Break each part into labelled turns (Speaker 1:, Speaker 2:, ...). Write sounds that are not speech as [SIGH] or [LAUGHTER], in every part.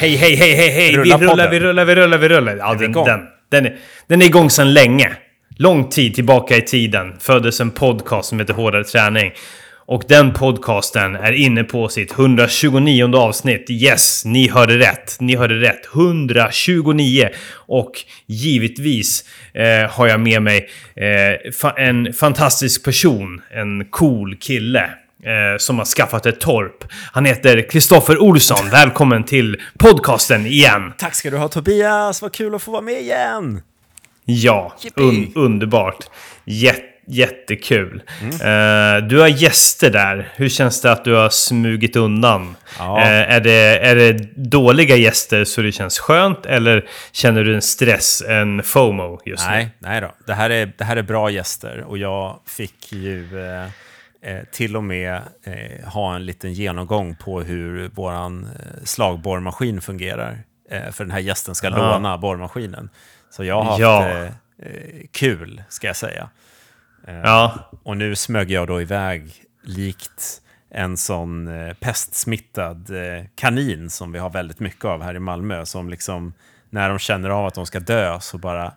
Speaker 1: Hej, hej, hej, hej, hej! Vi rullar, vi rullar, vi rullar, vi rullar. Ja, den,
Speaker 2: igång?
Speaker 1: den, den, är, den är igång sedan länge. Lång tid tillbaka i tiden föddes en podcast som heter Hårdare Träning. Och den podcasten är inne på sitt 129 avsnitt. Yes, ni hörde rätt. Ni hörde rätt. 129. Och givetvis eh, har jag med mig eh, fa en fantastisk person. En cool kille. Eh, som har skaffat ett torp. Han heter Kristoffer Olsson. Välkommen till podcasten igen.
Speaker 2: Tack ska du ha Tobias, vad kul att få vara med igen!
Speaker 1: Ja, un underbart. Jät jättekul.
Speaker 2: Mm.
Speaker 1: Eh, du har gäster där. Hur känns det att du har smugit undan?
Speaker 2: Ja.
Speaker 1: Eh, är, det, är det dåliga gäster så det känns skönt eller känner du en stress, en FOMO just nu?
Speaker 2: Nej, nej då. Det här, är, det här är bra gäster och jag fick ju eh, eh, till och med eh, ha en liten genomgång på hur våran eh, slagborrmaskin fungerar. Eh, för den här gästen ska låna borrmaskinen. Så jag har haft
Speaker 1: Ja.
Speaker 2: kul, ska jag säga.
Speaker 1: Ja,
Speaker 2: Och nu smög jag då iväg likt en sån pestsmittad kanin som vi har väldigt mycket av här i Malmö. Som liksom, när de känner av att de ska dö så bara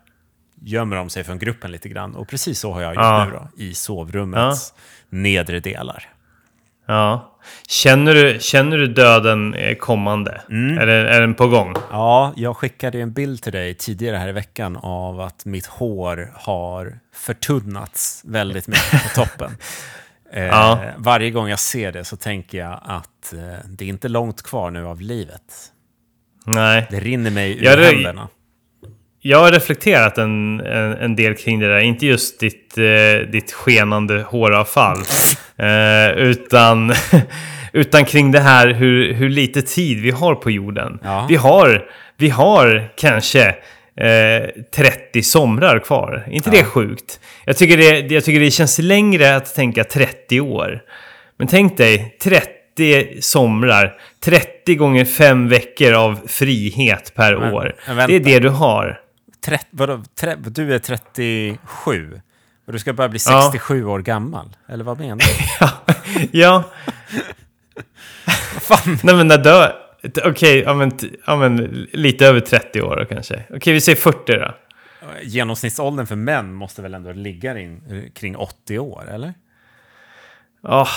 Speaker 2: gömmer de sig från gruppen lite grann. Och precis så har jag gjort
Speaker 1: Ja.
Speaker 2: nu då, i sovrummets nedre delar.
Speaker 1: ja. Känner du, känner du döden är kommande?
Speaker 2: Mm.
Speaker 1: Är, den, är den på gång?
Speaker 2: Ja, jag skickade en bild till dig tidigare här i veckan av att mitt hår har förtunnats väldigt mycket på [LAUGHS] toppen. Eh,
Speaker 1: Ja.
Speaker 2: Varje gång jag ser det så tänker jag att eh, det är inte långt kvar nu av livet.
Speaker 1: Nej.
Speaker 2: Det rinner mig ur
Speaker 1: Ja, det-
Speaker 2: händerna.
Speaker 1: Jag har reflekterat en, en, en del kring det där. Inte just ditt, eh, ditt skenande håravfall. [LAUGHS] eh, utan, [LAUGHS] utan kring det här hur, hur lite tid vi har på jorden.
Speaker 2: Ja.
Speaker 1: Vi, har, vi har kanske eh, 30 somrar kvar. inte det sjukt? Jag tycker det, jag tycker det känns längre att tänka 30 år. Men tänk dig 30 somrar. 30 gånger 5 veckor av frihet per
Speaker 2: Men-
Speaker 1: år.
Speaker 2: men
Speaker 1: Det är det du har.
Speaker 2: Trett, vadå, tre, du är 37 och du ska börja bli
Speaker 1: Ja.
Speaker 2: 67 år gammal. Eller vad menar du? [LAUGHS]
Speaker 1: Ja, ja.
Speaker 2: Fan.
Speaker 1: nej men när dö... Okej, ja, men, t- ja men lite över 30 år kanske. Okej, vi säger 40 då.
Speaker 2: Genomsnittsåldern för män måste väl ändå ligga in, kring 80 år, eller?
Speaker 1: Oh,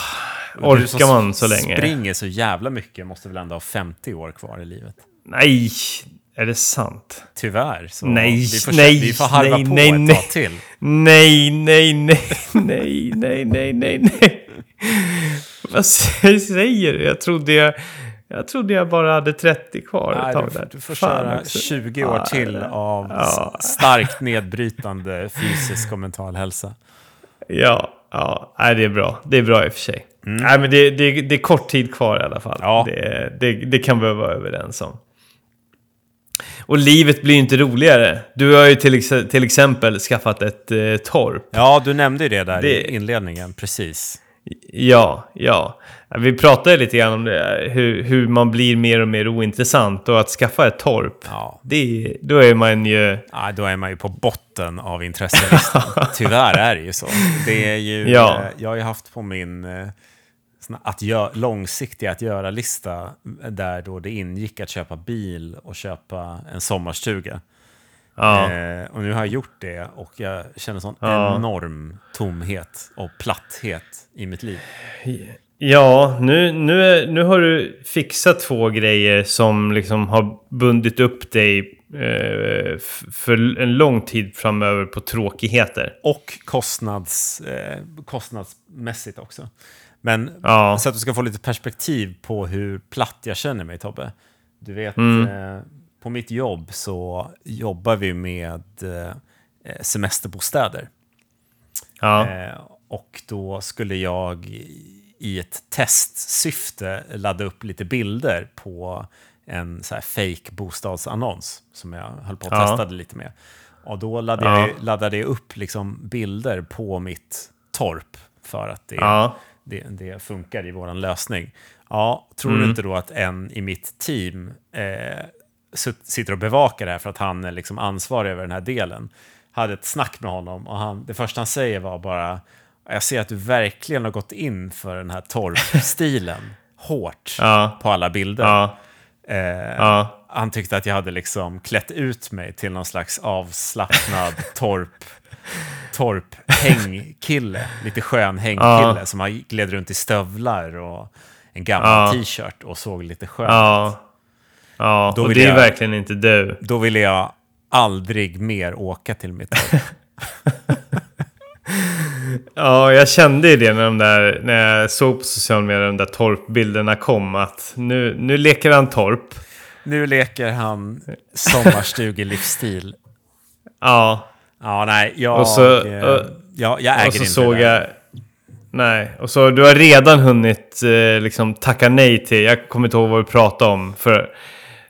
Speaker 2: du som
Speaker 1: orkar man så länge?
Speaker 2: springer så jävla mycket måste väl ändå ha 50 år kvar i livet?
Speaker 1: Nej, är det sant?
Speaker 2: Tyvär. Så
Speaker 1: Nej,
Speaker 2: vi får,
Speaker 1: nej,
Speaker 2: vi får harva
Speaker 1: nej,
Speaker 2: på
Speaker 1: nej,
Speaker 2: ett
Speaker 1: nej.
Speaker 2: tag till.
Speaker 1: Nej, nej, nej, nej, nej, nej, nej, nej. Vad sä- säger du? Jag trodde jag, jag trodde jag bara hade 30 kvar ett
Speaker 2: Nej,
Speaker 1: tag
Speaker 2: du, får-
Speaker 1: där.
Speaker 2: du får köra
Speaker 1: också.
Speaker 2: 20 år till av
Speaker 1: ja.
Speaker 2: starkt nedbrytande fysisk och mental hälsa.
Speaker 1: Ja, ja nej, det är bra. Det är bra i och för sig. Nej, men det, det, det är kort tid kvar i alla fall.
Speaker 2: Ja.
Speaker 1: Det, det, det kan vi vara överens om. Och livet blir ju inte roligare. Du har ju till, ex- till exempel skaffat ett eh, torp.
Speaker 2: Ja, du nämnde ju det där
Speaker 1: Det-
Speaker 2: i inledningen, precis.
Speaker 1: Ja, ja. Vi pratade lite grann om det, hur, hur man blir mer och mer ointressant. Och att skaffa ett torp,
Speaker 2: Ja.
Speaker 1: det, då är man ju...
Speaker 2: Ja, då är man ju på botten av intresselistan. [LAUGHS] Tyvärr är det ju så. Det är ju,
Speaker 1: Ja.
Speaker 2: jag har ju haft på min eh, att gö- långsiktiga att göra-lista där då det ingick att köpa bil och köpa en sommarstuga.
Speaker 1: Ja,
Speaker 2: Eh, och nu har jag gjort det och jag känner sån
Speaker 1: Ja.
Speaker 2: enorm tomhet och platthet i mitt liv.
Speaker 1: ja nu, nu, nu har du fixat två grejer som liksom har bundit upp dig eh, för en lång tid framöver på tråkigheter.
Speaker 2: Och kostnads, eh, kostnadsmässigt också. Men
Speaker 1: Ja.
Speaker 2: så att du ska få lite perspektiv på hur platt jag känner mig, Tobbe. Du vet,
Speaker 1: Mm.
Speaker 2: eh, på mitt jobb så jobbar vi med eh, semesterbostäder.
Speaker 1: Ja,
Speaker 2: Eh, och då skulle jag i- i ett testsyfte ladda upp lite bilder på en så här fake bostadsannons som jag höll på att
Speaker 1: Ja.
Speaker 2: testade lite med. Och då laddade,
Speaker 1: Ja.
Speaker 2: jag, laddade jag upp liksom bilder på mitt torp för att det,
Speaker 1: ja,
Speaker 2: det, det funkar i vår lösning. Ja, tror
Speaker 1: Mm.
Speaker 2: du inte då att en i mitt team eh, sitter och bevakar det här för att han är liksom ansvarig över den här delen? Hade ett snack med honom och han, det första han säger var bara jag ser att du verkligen har gått in för den här torpstilen [LAUGHS] hårt
Speaker 1: ja,
Speaker 2: på alla bilder.
Speaker 1: ja.
Speaker 2: Eh,
Speaker 1: Ja.
Speaker 2: Han tyckte att jag hade liksom klätt ut mig till någon slags avslappnad [LAUGHS] torp, torp hängkille. Lite skön hängkille som har gled runt i stövlar och en gammal t-shirt och såg lite skön.
Speaker 1: Ja. Ja, och det är
Speaker 2: jag-
Speaker 1: verkligen inte du.
Speaker 2: Då ville jag aldrig mer åka till mitt torp. [LAUGHS]
Speaker 1: Ja, jag kände ju det när, de där, när jag såg på sociala medier de där torpbilderna kom. Att nu, nu leker han torp.
Speaker 2: nu leker han sommarstugelivsstil.
Speaker 1: Ja,
Speaker 2: Ja, nej, jag,
Speaker 1: Och så-
Speaker 2: eh, jag, jag äger
Speaker 1: och så
Speaker 2: inte
Speaker 1: såg
Speaker 2: det
Speaker 1: jag... Nej, och så du har redan hunnit eh, liksom tacka nej till... Jag kommer inte ihåg vad vi pratade om. För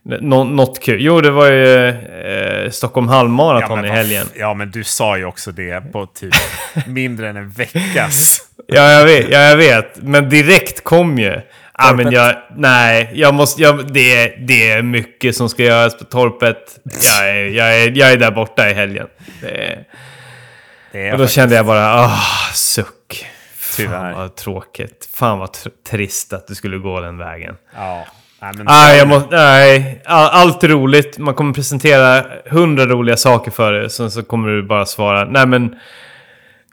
Speaker 1: nå, något kul. Jo, det var ju eh, Stockholm halvmaraton
Speaker 2: men
Speaker 1: i helgen.
Speaker 2: Ja, men du sa ju också det på typ [LAUGHS] mindre än en veckas.
Speaker 1: Ja, jag vet. Ja, jag vet. Men direkt kom ju. Ja, men jag... Nej, jag måste... Jag, det, är, det är mycket som ska göras på torpet. Jag är, jag är, jag är där borta i helgen. Det
Speaker 2: Det
Speaker 1: och då
Speaker 2: faktiskt-
Speaker 1: kände jag bara... Ah, suck.
Speaker 2: Tyvärr.
Speaker 1: Fan vad tråkigt. Fan vad tr- trist att du skulle gå den vägen.
Speaker 2: Ja. Nej, men
Speaker 1: Nej, jag måste, nej, all, allt är roligt. Man kommer presentera hundra roliga saker för dig. Sen så kommer du bara svara. Nej men...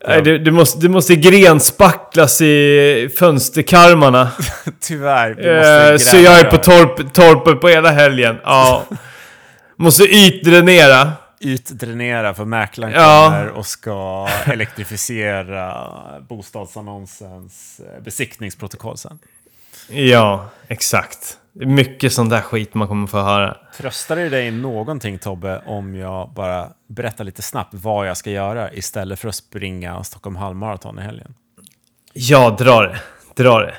Speaker 1: Nej, du, du, måste, du måste grenspacklas i fönsterkarmarna. [LAUGHS]
Speaker 2: Tyvärr.
Speaker 1: Eh,
Speaker 2: måste
Speaker 1: så jag är på torp, torpet på hela helgen. Ja. [LAUGHS] Måste ytdränera.
Speaker 2: Ytdränera för mäklaren
Speaker 1: Ja.
Speaker 2: kommer och ska elektrifiera bostadsannonsens eh, besiktningsprotokoll sen.
Speaker 1: Ja, exakt. Mycket sånt där skit man kommer få höra.
Speaker 2: Tröstar det dig någonting Tobbe om jag bara berättar lite snabbt vad jag ska göra istället för att springa Stockholm halvmaraton i helgen?
Speaker 1: Ja, dra det. Dra det.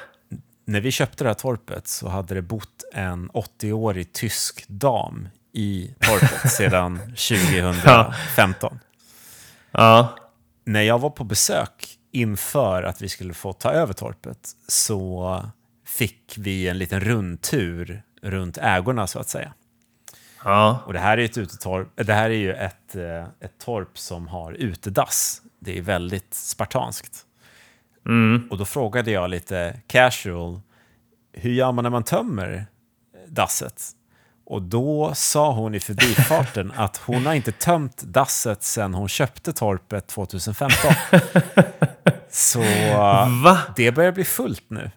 Speaker 2: När vi köpte det här torpet så hade det bott en 80-årig tysk dam i torpet [LAUGHS] sedan 2015.
Speaker 1: Ja.
Speaker 2: När jag var på besök inför att vi skulle få ta över torpet så fick vi en liten rundtur runt ägorna så att säga.
Speaker 1: Ja.
Speaker 2: Och det här är, ett utetorp, det här är ju ett, eh, ett torp som har utedass. Det är väldigt spartanskt. Och då frågade jag lite casual, hur gör man när man tömmer dasset? Och då sa hon i förbifarten [LAUGHS] att hon har inte tömt dasset sedan hon köpte torpet 2015. [LAUGHS] Så
Speaker 1: Va?
Speaker 2: det börjar bli fullt nu.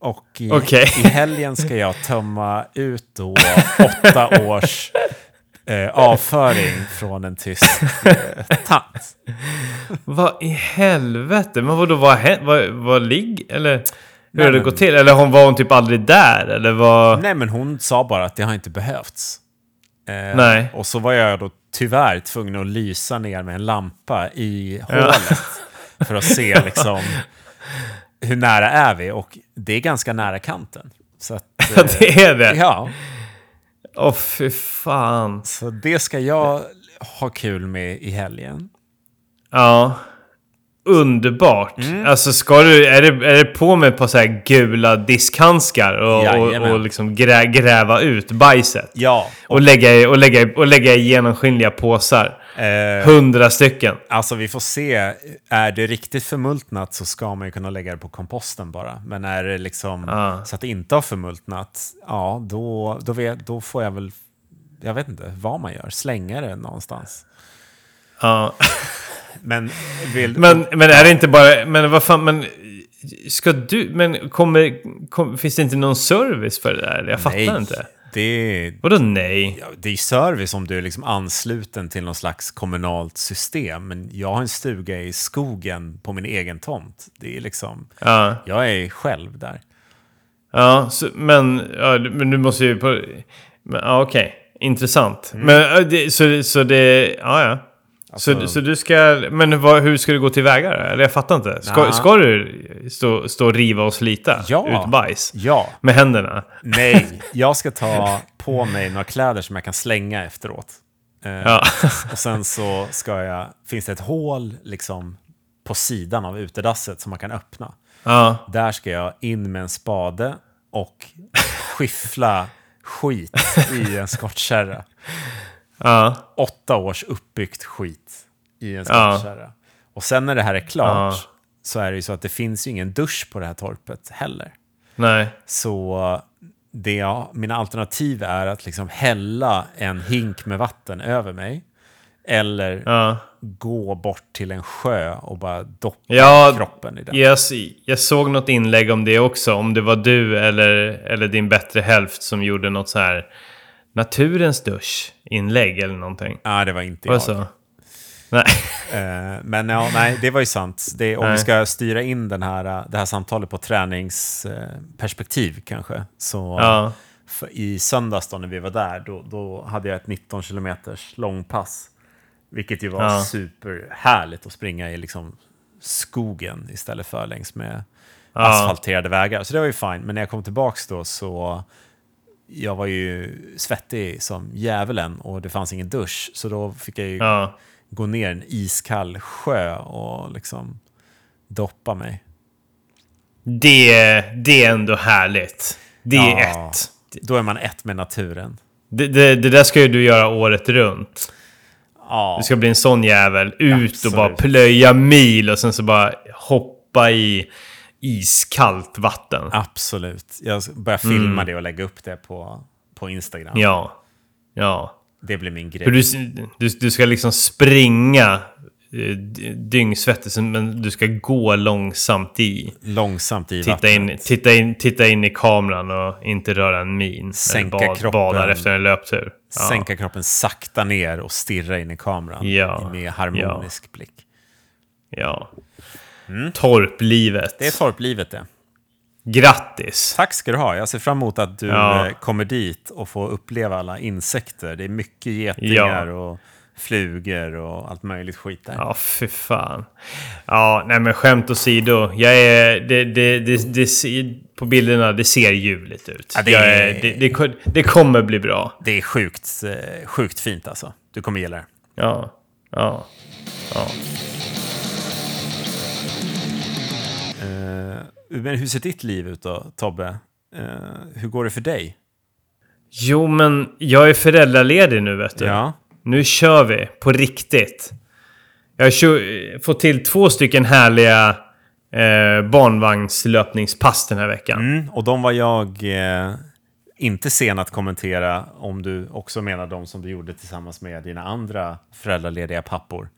Speaker 2: Och i,
Speaker 1: Okej.
Speaker 2: i helgen ska jag tömma ut då åtta [LAUGHS] års eh, avföring från en tysk eh, tant.
Speaker 1: Vad i helvete? Men vadå, vad, vad, vad ligg? Eller hur
Speaker 2: Nej,
Speaker 1: har det
Speaker 2: men-
Speaker 1: gått till? Eller hon var hon typ aldrig där? Eller vad?
Speaker 2: Nej, men hon sa bara att det har inte behövts. Eh,
Speaker 1: Nej.
Speaker 2: Och så var jag då tyvärr tvungen att lysa ner med en lampa i hålet för att se liksom [LAUGHS] hur nära är vi och det är ganska nära kanten. Så att, [LAUGHS]
Speaker 1: Ja, det är det?
Speaker 2: Ja,
Speaker 1: Åh fy fan.
Speaker 2: så det ska jag ha kul med i helgen.
Speaker 1: Ja. Underbart.
Speaker 2: Mm.
Speaker 1: Alltså ska du, är det, är det på med på så här gula diskhandskar och, och,
Speaker 2: Jajamän.
Speaker 1: och liksom grä, gräva ut bajset?
Speaker 2: Ja,
Speaker 1: Och lägga, i- och, lägga, i- och lägga i genomskinliga påsar.
Speaker 2: Eh,
Speaker 1: Hundra stycken.
Speaker 2: Alltså vi får se. Är det riktigt förmultnat så ska man ju kunna lägga det på komposten bara. Men är det liksom
Speaker 1: Ja.
Speaker 2: så att det inte har förmultnat, ja då, då, vet, då får jag väl, jag vet inte vad man gör, slänga det någonstans.
Speaker 1: Ja. [LAUGHS]
Speaker 2: Men, vill,
Speaker 1: Men, men är det inte bara... Men vad fan, men... Ska du... Men kommer... Kom, finns det inte någon service för det där? Jag fattar
Speaker 2: nej,
Speaker 1: inte.
Speaker 2: Det är,
Speaker 1: Vadå nej?
Speaker 2: ja, det är service om du är liksom ansluten till någon slags kommunalt system. Men jag har en stuga i skogen på min egen tomt. Det är liksom,
Speaker 1: Ja.
Speaker 2: jag är själv där.
Speaker 1: Ja, så, men, ja, men du måste ju på... Men, ja, okej. Intressant.
Speaker 2: Mm.
Speaker 1: Men så, så det... Ja, ja.
Speaker 2: Alltså-
Speaker 1: så, så du ska... Men vad, hur ska du gå tillväga då? Eller jag fattar inte. Ska, ska du stå, stå och riva och slita
Speaker 2: Ja.
Speaker 1: ut bajs?
Speaker 2: Ja,
Speaker 1: Med händerna?
Speaker 2: Nej, [LAUGHS] jag ska ta på mig några kläder som jag kan slänga efteråt. Eh,
Speaker 1: Ja.
Speaker 2: Och sen så ska jag, finns det ett hål liksom på sidan av utedasset som man kan öppna.
Speaker 1: ja.
Speaker 2: Där ska jag in med en spade och skiffla skit i en skottkärra.
Speaker 1: Ja.
Speaker 2: Åtta års uppbyggt skit i en
Speaker 1: Ja.
Speaker 2: skottkärra. Och sen när det här är klart
Speaker 1: Ja.
Speaker 2: så är det ju så att det finns ju ingen dusch på det här torpet heller.
Speaker 1: Nej.
Speaker 2: Så det jag, mina alternativ är att liksom hälla en hink med vatten över mig. Eller
Speaker 1: Ja.
Speaker 2: gå bort till en sjö och bara doppa
Speaker 1: Ja,
Speaker 2: kroppen i den.
Speaker 1: Jag, jag såg något inlägg om det också. Om det var du eller, eller din bättre hälft som gjorde något så här naturens dusch-inlägg eller någonting.
Speaker 2: Nej, det var inte
Speaker 1: Var
Speaker 2: jag.
Speaker 1: så? Nej. [LAUGHS]
Speaker 2: Eh, men ja, nej, det var ju sant. Det, om
Speaker 1: Nej.
Speaker 2: vi ska styra in den här, eh, det här samtalet på träningsperspektiv kanske. Så
Speaker 1: Ja.
Speaker 2: i söndags då när vi var där, då, då hade jag ett 19 kilometers långpass. Vilket ju var
Speaker 1: Ja.
Speaker 2: superhärligt att springa i liksom skogen istället för längs med
Speaker 1: Ja.
Speaker 2: asfalterade vägar. Så det var ju fine. Men när jag kom tillbaks då så jag var ju svettig som djävulen och det fanns ingen dusch. Så då fick jag ju
Speaker 1: Ja.
Speaker 2: gå ner i en iskall sjö och liksom doppa mig.
Speaker 1: Det, det är ändå härligt. Det är
Speaker 2: Ja.
Speaker 1: ett.
Speaker 2: Då är man ett med naturen.
Speaker 1: Det, det, det där ska ju du göra året runt.
Speaker 2: Ja,
Speaker 1: Du ska bli en sån jävel. Ut
Speaker 2: Absolut.
Speaker 1: och bara plöja mil och sen så bara hoppa i iskallt vatten.
Speaker 2: absolut. Jag ska börja filma det och lägga upp det på, på Instagram.
Speaker 1: Mm. Ja. Ja.
Speaker 2: Det blir min grej.
Speaker 1: För du, du, du ska liksom springa eh, dyngsvettig, men du ska gå långsamt i.
Speaker 2: Långsamt i
Speaker 1: Titta
Speaker 2: vattnet.
Speaker 1: in, titta, in, titta in i kameran och inte röra en min.
Speaker 2: Sänka
Speaker 1: bad,
Speaker 2: kroppen.
Speaker 1: Badar efter en löptur. Ja.
Speaker 2: Sänka kroppen sakta ner och stirra in i kameran.
Speaker 1: Ja.
Speaker 2: Med harmonisk blick.
Speaker 1: Ja. Torplivet.
Speaker 2: Det är torplivet det.
Speaker 1: Grattis!
Speaker 2: Tack ska du ha. Jag ser fram emot att du
Speaker 1: Ja.
Speaker 2: eh, kommer dit och får uppleva alla insekter. Det är mycket getingar
Speaker 1: Ja.
Speaker 2: och flugor och allt möjligt skit där.
Speaker 1: Ja, fy fan. Ja, nej men skämt åsido. Jag är... Det, det, det, det, på bilderna, det ser ljuvligt ut.
Speaker 2: Ja, det är-
Speaker 1: det, det kommer bli bra.
Speaker 2: Det är sjukt, eh, sjukt fint alltså. Du kommer gilla det.
Speaker 1: Ja. Ja. Ja.
Speaker 2: Eh, men hur ser ditt liv ut då, Tobbe? Eh, hur går det för dig?
Speaker 1: Jo, men jag är föräldraledig nu, vet du.
Speaker 2: Ja.
Speaker 1: Nu kör vi på riktigt. Jag har fått till två stycken härliga eh, barnvagnslöpningspass den här veckan.
Speaker 2: Mm, och de var jag eh, inte sen att kommentera om du också menar de som du gjorde tillsammans med dina andra föräldralediga pappor.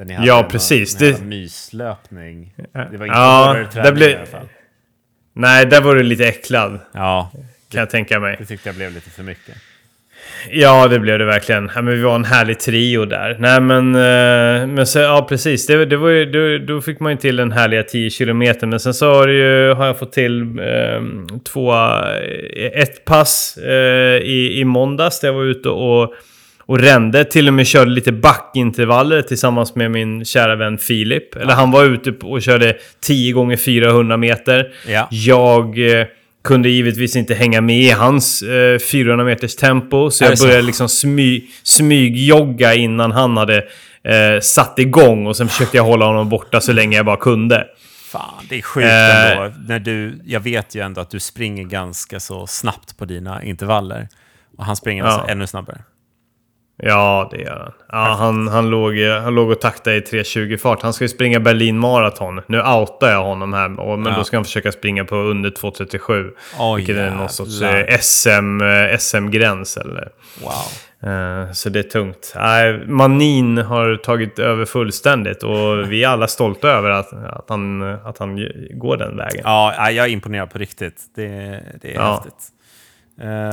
Speaker 2: Där ni hade
Speaker 1: Ja, precis.
Speaker 2: En
Speaker 1: Det-
Speaker 2: myslöpning. Det var inte
Speaker 1: Ja,
Speaker 2: hårdare träning i alla fall.
Speaker 1: Nej, där var du lite äcklad.
Speaker 2: Ja,
Speaker 1: Kan jag tänka mig.
Speaker 2: det tyckte jag blev lite för mycket.
Speaker 1: Ja, det blev det verkligen. Ja, men vi var en härlig trio där. Nej, men... eh, men så, ja, precis. Det, det var ju, då, då fick man ju till den härliga 10 kilometer. Men sen så har, det ju, har jag fått till eh, två... Ett pass eh, i, i måndags där jag var ute och, och rände. Till och med körde lite backintervaller tillsammans med min kära vän Filip. Eller han var ute och körde 10 gånger 400 meter.
Speaker 2: Ja.
Speaker 1: Jag eh, kunde givetvis inte hänga med i hans eh, 400 meters tempo. Så jag
Speaker 2: det så?
Speaker 1: började liksom smy, smygjogga innan han hade eh, satt igång. Och sen försökte jag hålla honom borta så länge jag bara kunde.
Speaker 2: Fan, det är sjukt
Speaker 1: Eh.
Speaker 2: ändå. När du, jag vet ju ändå att du springer ganska så snabbt på dina intervaller. Och han springer alltså
Speaker 1: Ja.
Speaker 2: ännu snabbare.
Speaker 1: Ja, det gör han. Ja, han, han, låg, han låg och taktade i 3.20-fart. Han ska ju springa Berlin Marathon. Nu outar jag honom här, och- men
Speaker 2: Ja.
Speaker 1: då ska han försöka springa på under 2.37.
Speaker 2: Oj,
Speaker 1: vilket är någon sorts
Speaker 2: jävlar.
Speaker 1: eh, SM, eh, SM-gräns eller...
Speaker 2: Wow.
Speaker 1: Eh, Så det är tungt. Manin har tagit över fullständigt och vi är alla stolta över att, att, han, att han går den vägen.
Speaker 2: Ja, jag är imponerad på riktigt. Det, det är
Speaker 1: Ja.
Speaker 2: häftigt.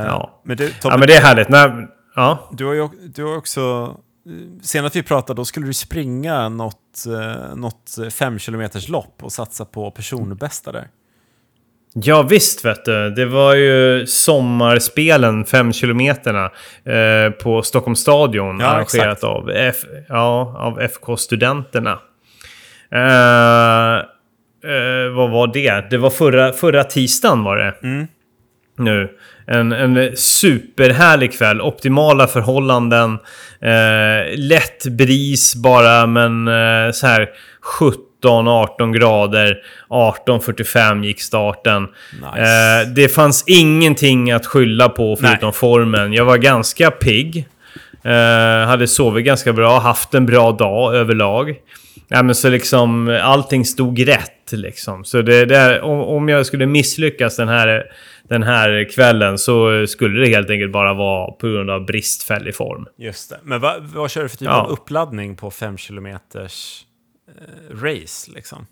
Speaker 1: Ja.
Speaker 2: Men du, Tobbe,
Speaker 1: Ja, men det är härligt. Nej, ja.
Speaker 2: du har ju du har också... Senast vi pratade, då skulle du springa något, eh, något fem kilometers lopp och satsa på personbästa där.
Speaker 1: ja, visst vet du. Det var ju sommarspelen, 5 kilometerna, eh, på Stockholms stadion.
Speaker 2: Ja,
Speaker 1: arrangerat
Speaker 2: exakt.
Speaker 1: av, F, ja, av FK-studenterna. Eh, eh, vad var det? Det var förra, förra tisdagen var det. Nu. En, en superhärlig kväll. Optimala förhållanden. Eh, lätt bris bara, men eh, så här 17-18 grader. 18.45 gick starten.
Speaker 2: Nice.
Speaker 1: Eh, det fanns ingenting att skylla på förutom
Speaker 2: Nej.
Speaker 1: formen. Jag var ganska pigg. Eh, hade sovit ganska bra, haft en bra dag överlag. Ja, men så liksom allting stod rätt liksom. Så det, det, om, om jag skulle misslyckas den här, den här kvällen så skulle det helt enkelt bara vara på grund av bristfällig form.
Speaker 2: Just det. Men vad, vad kör du för typ
Speaker 1: Ja.
Speaker 2: av uppladdning på 5 kilometers eh, race liksom?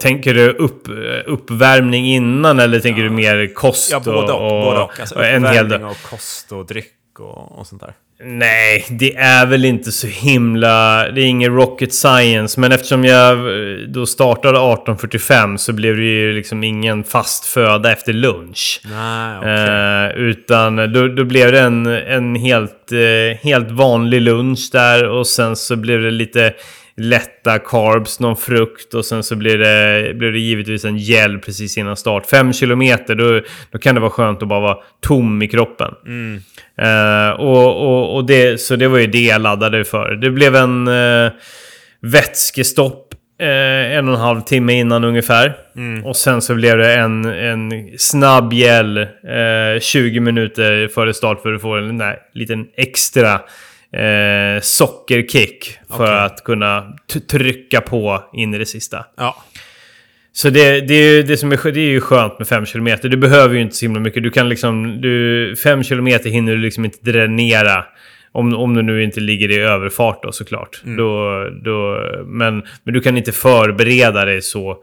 Speaker 1: Tänker du upp, uppvärmning innan eller tänker du mer kost
Speaker 2: Ja, både och.
Speaker 1: och,
Speaker 2: både och. Alltså,
Speaker 1: och en hel del?
Speaker 2: och kost och dryck och, och sånt där.
Speaker 1: Nej, det är väl inte så himla... Det är ingen rocket science. Men eftersom jag eh, då startade 18.45 så blev det ju liksom ingen fast föda efter lunch.
Speaker 2: Nej, okej.
Speaker 1: Eh, utan då, då blev det en, en helt, eh, helt vanlig lunch där och sen så blev det lite lätta carbs, någon frukt och sen så blev det, blev det givetvis en gel precis innan start. Fem kilometer, då, då kan det vara skönt att bara vara tom i kroppen. Eh, och, och, och det, så det var ju det jag laddade för. Det blev en uh, vätskestopp eh, en och en halv timme innan ungefär. Och sen så blev det en, en snabb eh, 20 minuter före start för att få en där, liten extra sockerkick. För
Speaker 2: Okej.
Speaker 1: att kunna trycka på in i det sista.
Speaker 2: Ja,
Speaker 1: Så det, det, är ju, det, som är, det är ju skönt med 5 km. Du behöver ju inte så himla mycket. Du kan liksom... 5 km hinner du liksom inte dränera. Om, om du nu inte ligger i överfart då såklart. Då, då, men, men du kan inte förbereda dig så.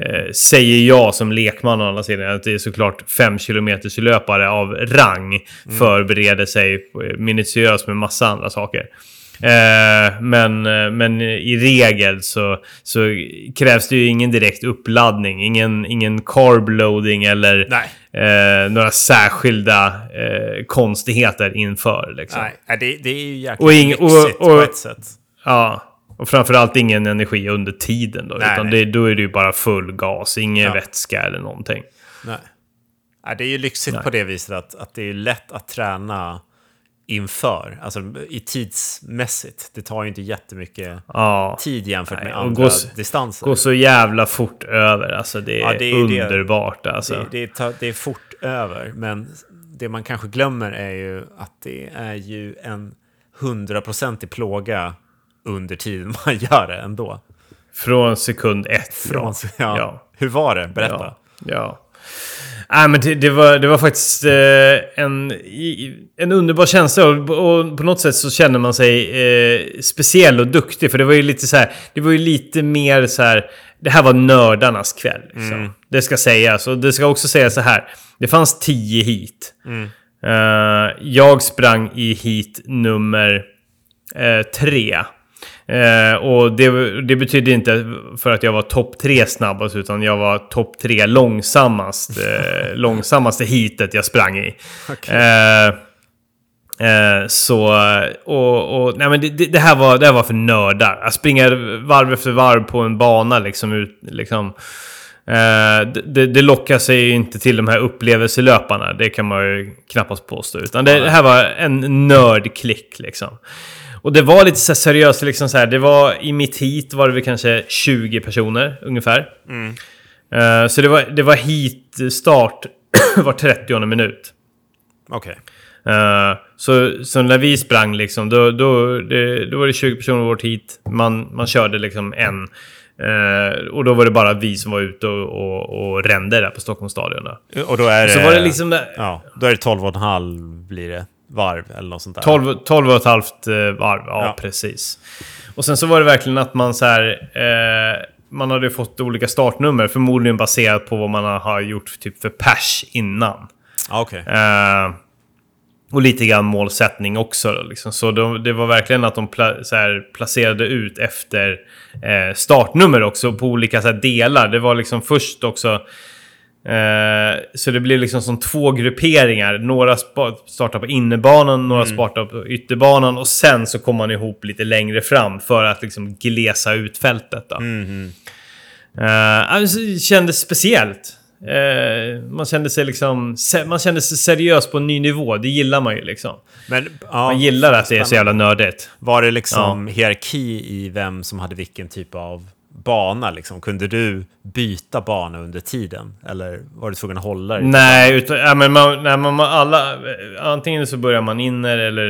Speaker 1: Eh, säger jag som lekman å andra sidan. Att det är såklart 5 km löpare av rang förbereder sig eh, minutiöst med massa andra saker. Eh, men, eh, men i regel så, så krävs det ju ingen direkt uppladdning. Ingen, ingen carb loading eller eh, några särskilda eh, konstigheter inför. Liksom.
Speaker 2: nej. det, det är ju jäkligt
Speaker 1: Och och-
Speaker 2: lyxigt på
Speaker 1: och-
Speaker 2: ett sätt.
Speaker 1: Ja, och framförallt ingen energi under tiden. Då,
Speaker 2: Nej,
Speaker 1: utan
Speaker 2: nej.
Speaker 1: Det, då är det ju bara full gas, ingen
Speaker 2: Ja.
Speaker 1: vätska eller någonting.
Speaker 2: Nej. Nej, det är ju lyxigt
Speaker 1: Nej.
Speaker 2: på det viset att, att det är lätt att träna inför, alltså i tidsmässigt. Det tar ju inte jättemycket
Speaker 1: Ja,
Speaker 2: tid jämfört med
Speaker 1: Nej, och
Speaker 2: andra
Speaker 1: gå s-
Speaker 2: distanser.
Speaker 1: går så jävla fort över. Alltså det är,
Speaker 2: Ja, det är ju det.
Speaker 1: underbart. Alltså.
Speaker 2: det, det, det är fort över, men det man kanske glömmer är ju att det är ju en hundraprocentig plåga under tiden [LAUGHS] man gör det ändå.
Speaker 1: Från sekund ett.
Speaker 2: Från,
Speaker 1: ja.
Speaker 2: Ja. Hur var det? Berätta.
Speaker 1: Ja. ja. Nej, men det, det, var, det var faktiskt eh, en, en underbar känsla och, och på något sätt så känner man sig eh, speciell och duktig. För det var ju lite så här, det var ju lite mer så här, det här var nördarnas kväll. Liksom. Det ska sägas. Och det ska också sägas så här, det fanns tio hit. Eh, jag sprang i hit nummer tre. Eh, och det, det betyder inte för att jag var topp tre snabbast, utan jag var topp tre långsammast, [LAUGHS] eh, långsammaste hitet jag sprang i. Eh, eh, så, och, och nej men det, det, här var, det här var för nördar. Att springa varv efter varv på en bana liksom ut, liksom. Eh, det- det, det lockar sig ju inte till de här upplevelselöparna, det kan man ju knappast påstå. Utan det, det här var en nördklick liksom. Och det var lite så seriöst, liksom så här, det var i mitt hit var det väl kanske 20 personer ungefär. Eh, så det var, det var hit start [CLEARS THROAT] var 30 minut.
Speaker 2: Okej.
Speaker 1: Eh, så, så när vi sprang liksom, då, då, det, då var det 20 personer i vårt hit. Man, man körde liksom en. Eh, och då var det bara vi som var ute och, och, och rände där på Stockholms stadion. Då.
Speaker 2: Och då är det...
Speaker 1: Så var det liksom där,
Speaker 2: Ja, då är det 12,5 blir det varv eller något sånt där.
Speaker 1: 12, 12 och ett halvt eh, varv, ja,
Speaker 2: Ja.
Speaker 1: precis. Och sen så var det verkligen att man så här... Eh, man hade fått olika startnummer, förmodligen baserat på vad man har gjort typ för pers innan.
Speaker 2: Ja, Okej.
Speaker 1: Eh, och lite grann målsättning också. Liksom. Så de, det var verkligen att de pla, här, placerade ut efter eh, startnummer också på olika här, delar. Det var liksom först också... Eh, så det blev liksom som två grupperingar. Några startar på innerbanan, några startar på ytterbanan och sen så kom man ihop lite längre fram för att liksom glesa ut fältet. Då. Eh, alltså, det kändes speciellt. Eh, man kände sig liksom... Man kände sig seriös på en ny nivå. Det gillar man ju liksom.
Speaker 2: Men ja,
Speaker 1: Man gillar att det är så jävla nördigt.
Speaker 2: var det liksom hierarki i vem som hade vilken typ av bana? Liksom? Kunde du byta bana under tiden? Eller var du tvungen att hålla dig?
Speaker 1: Nej, utan, ja, men man, nej, man, alla, antingen så börjar man inner eller,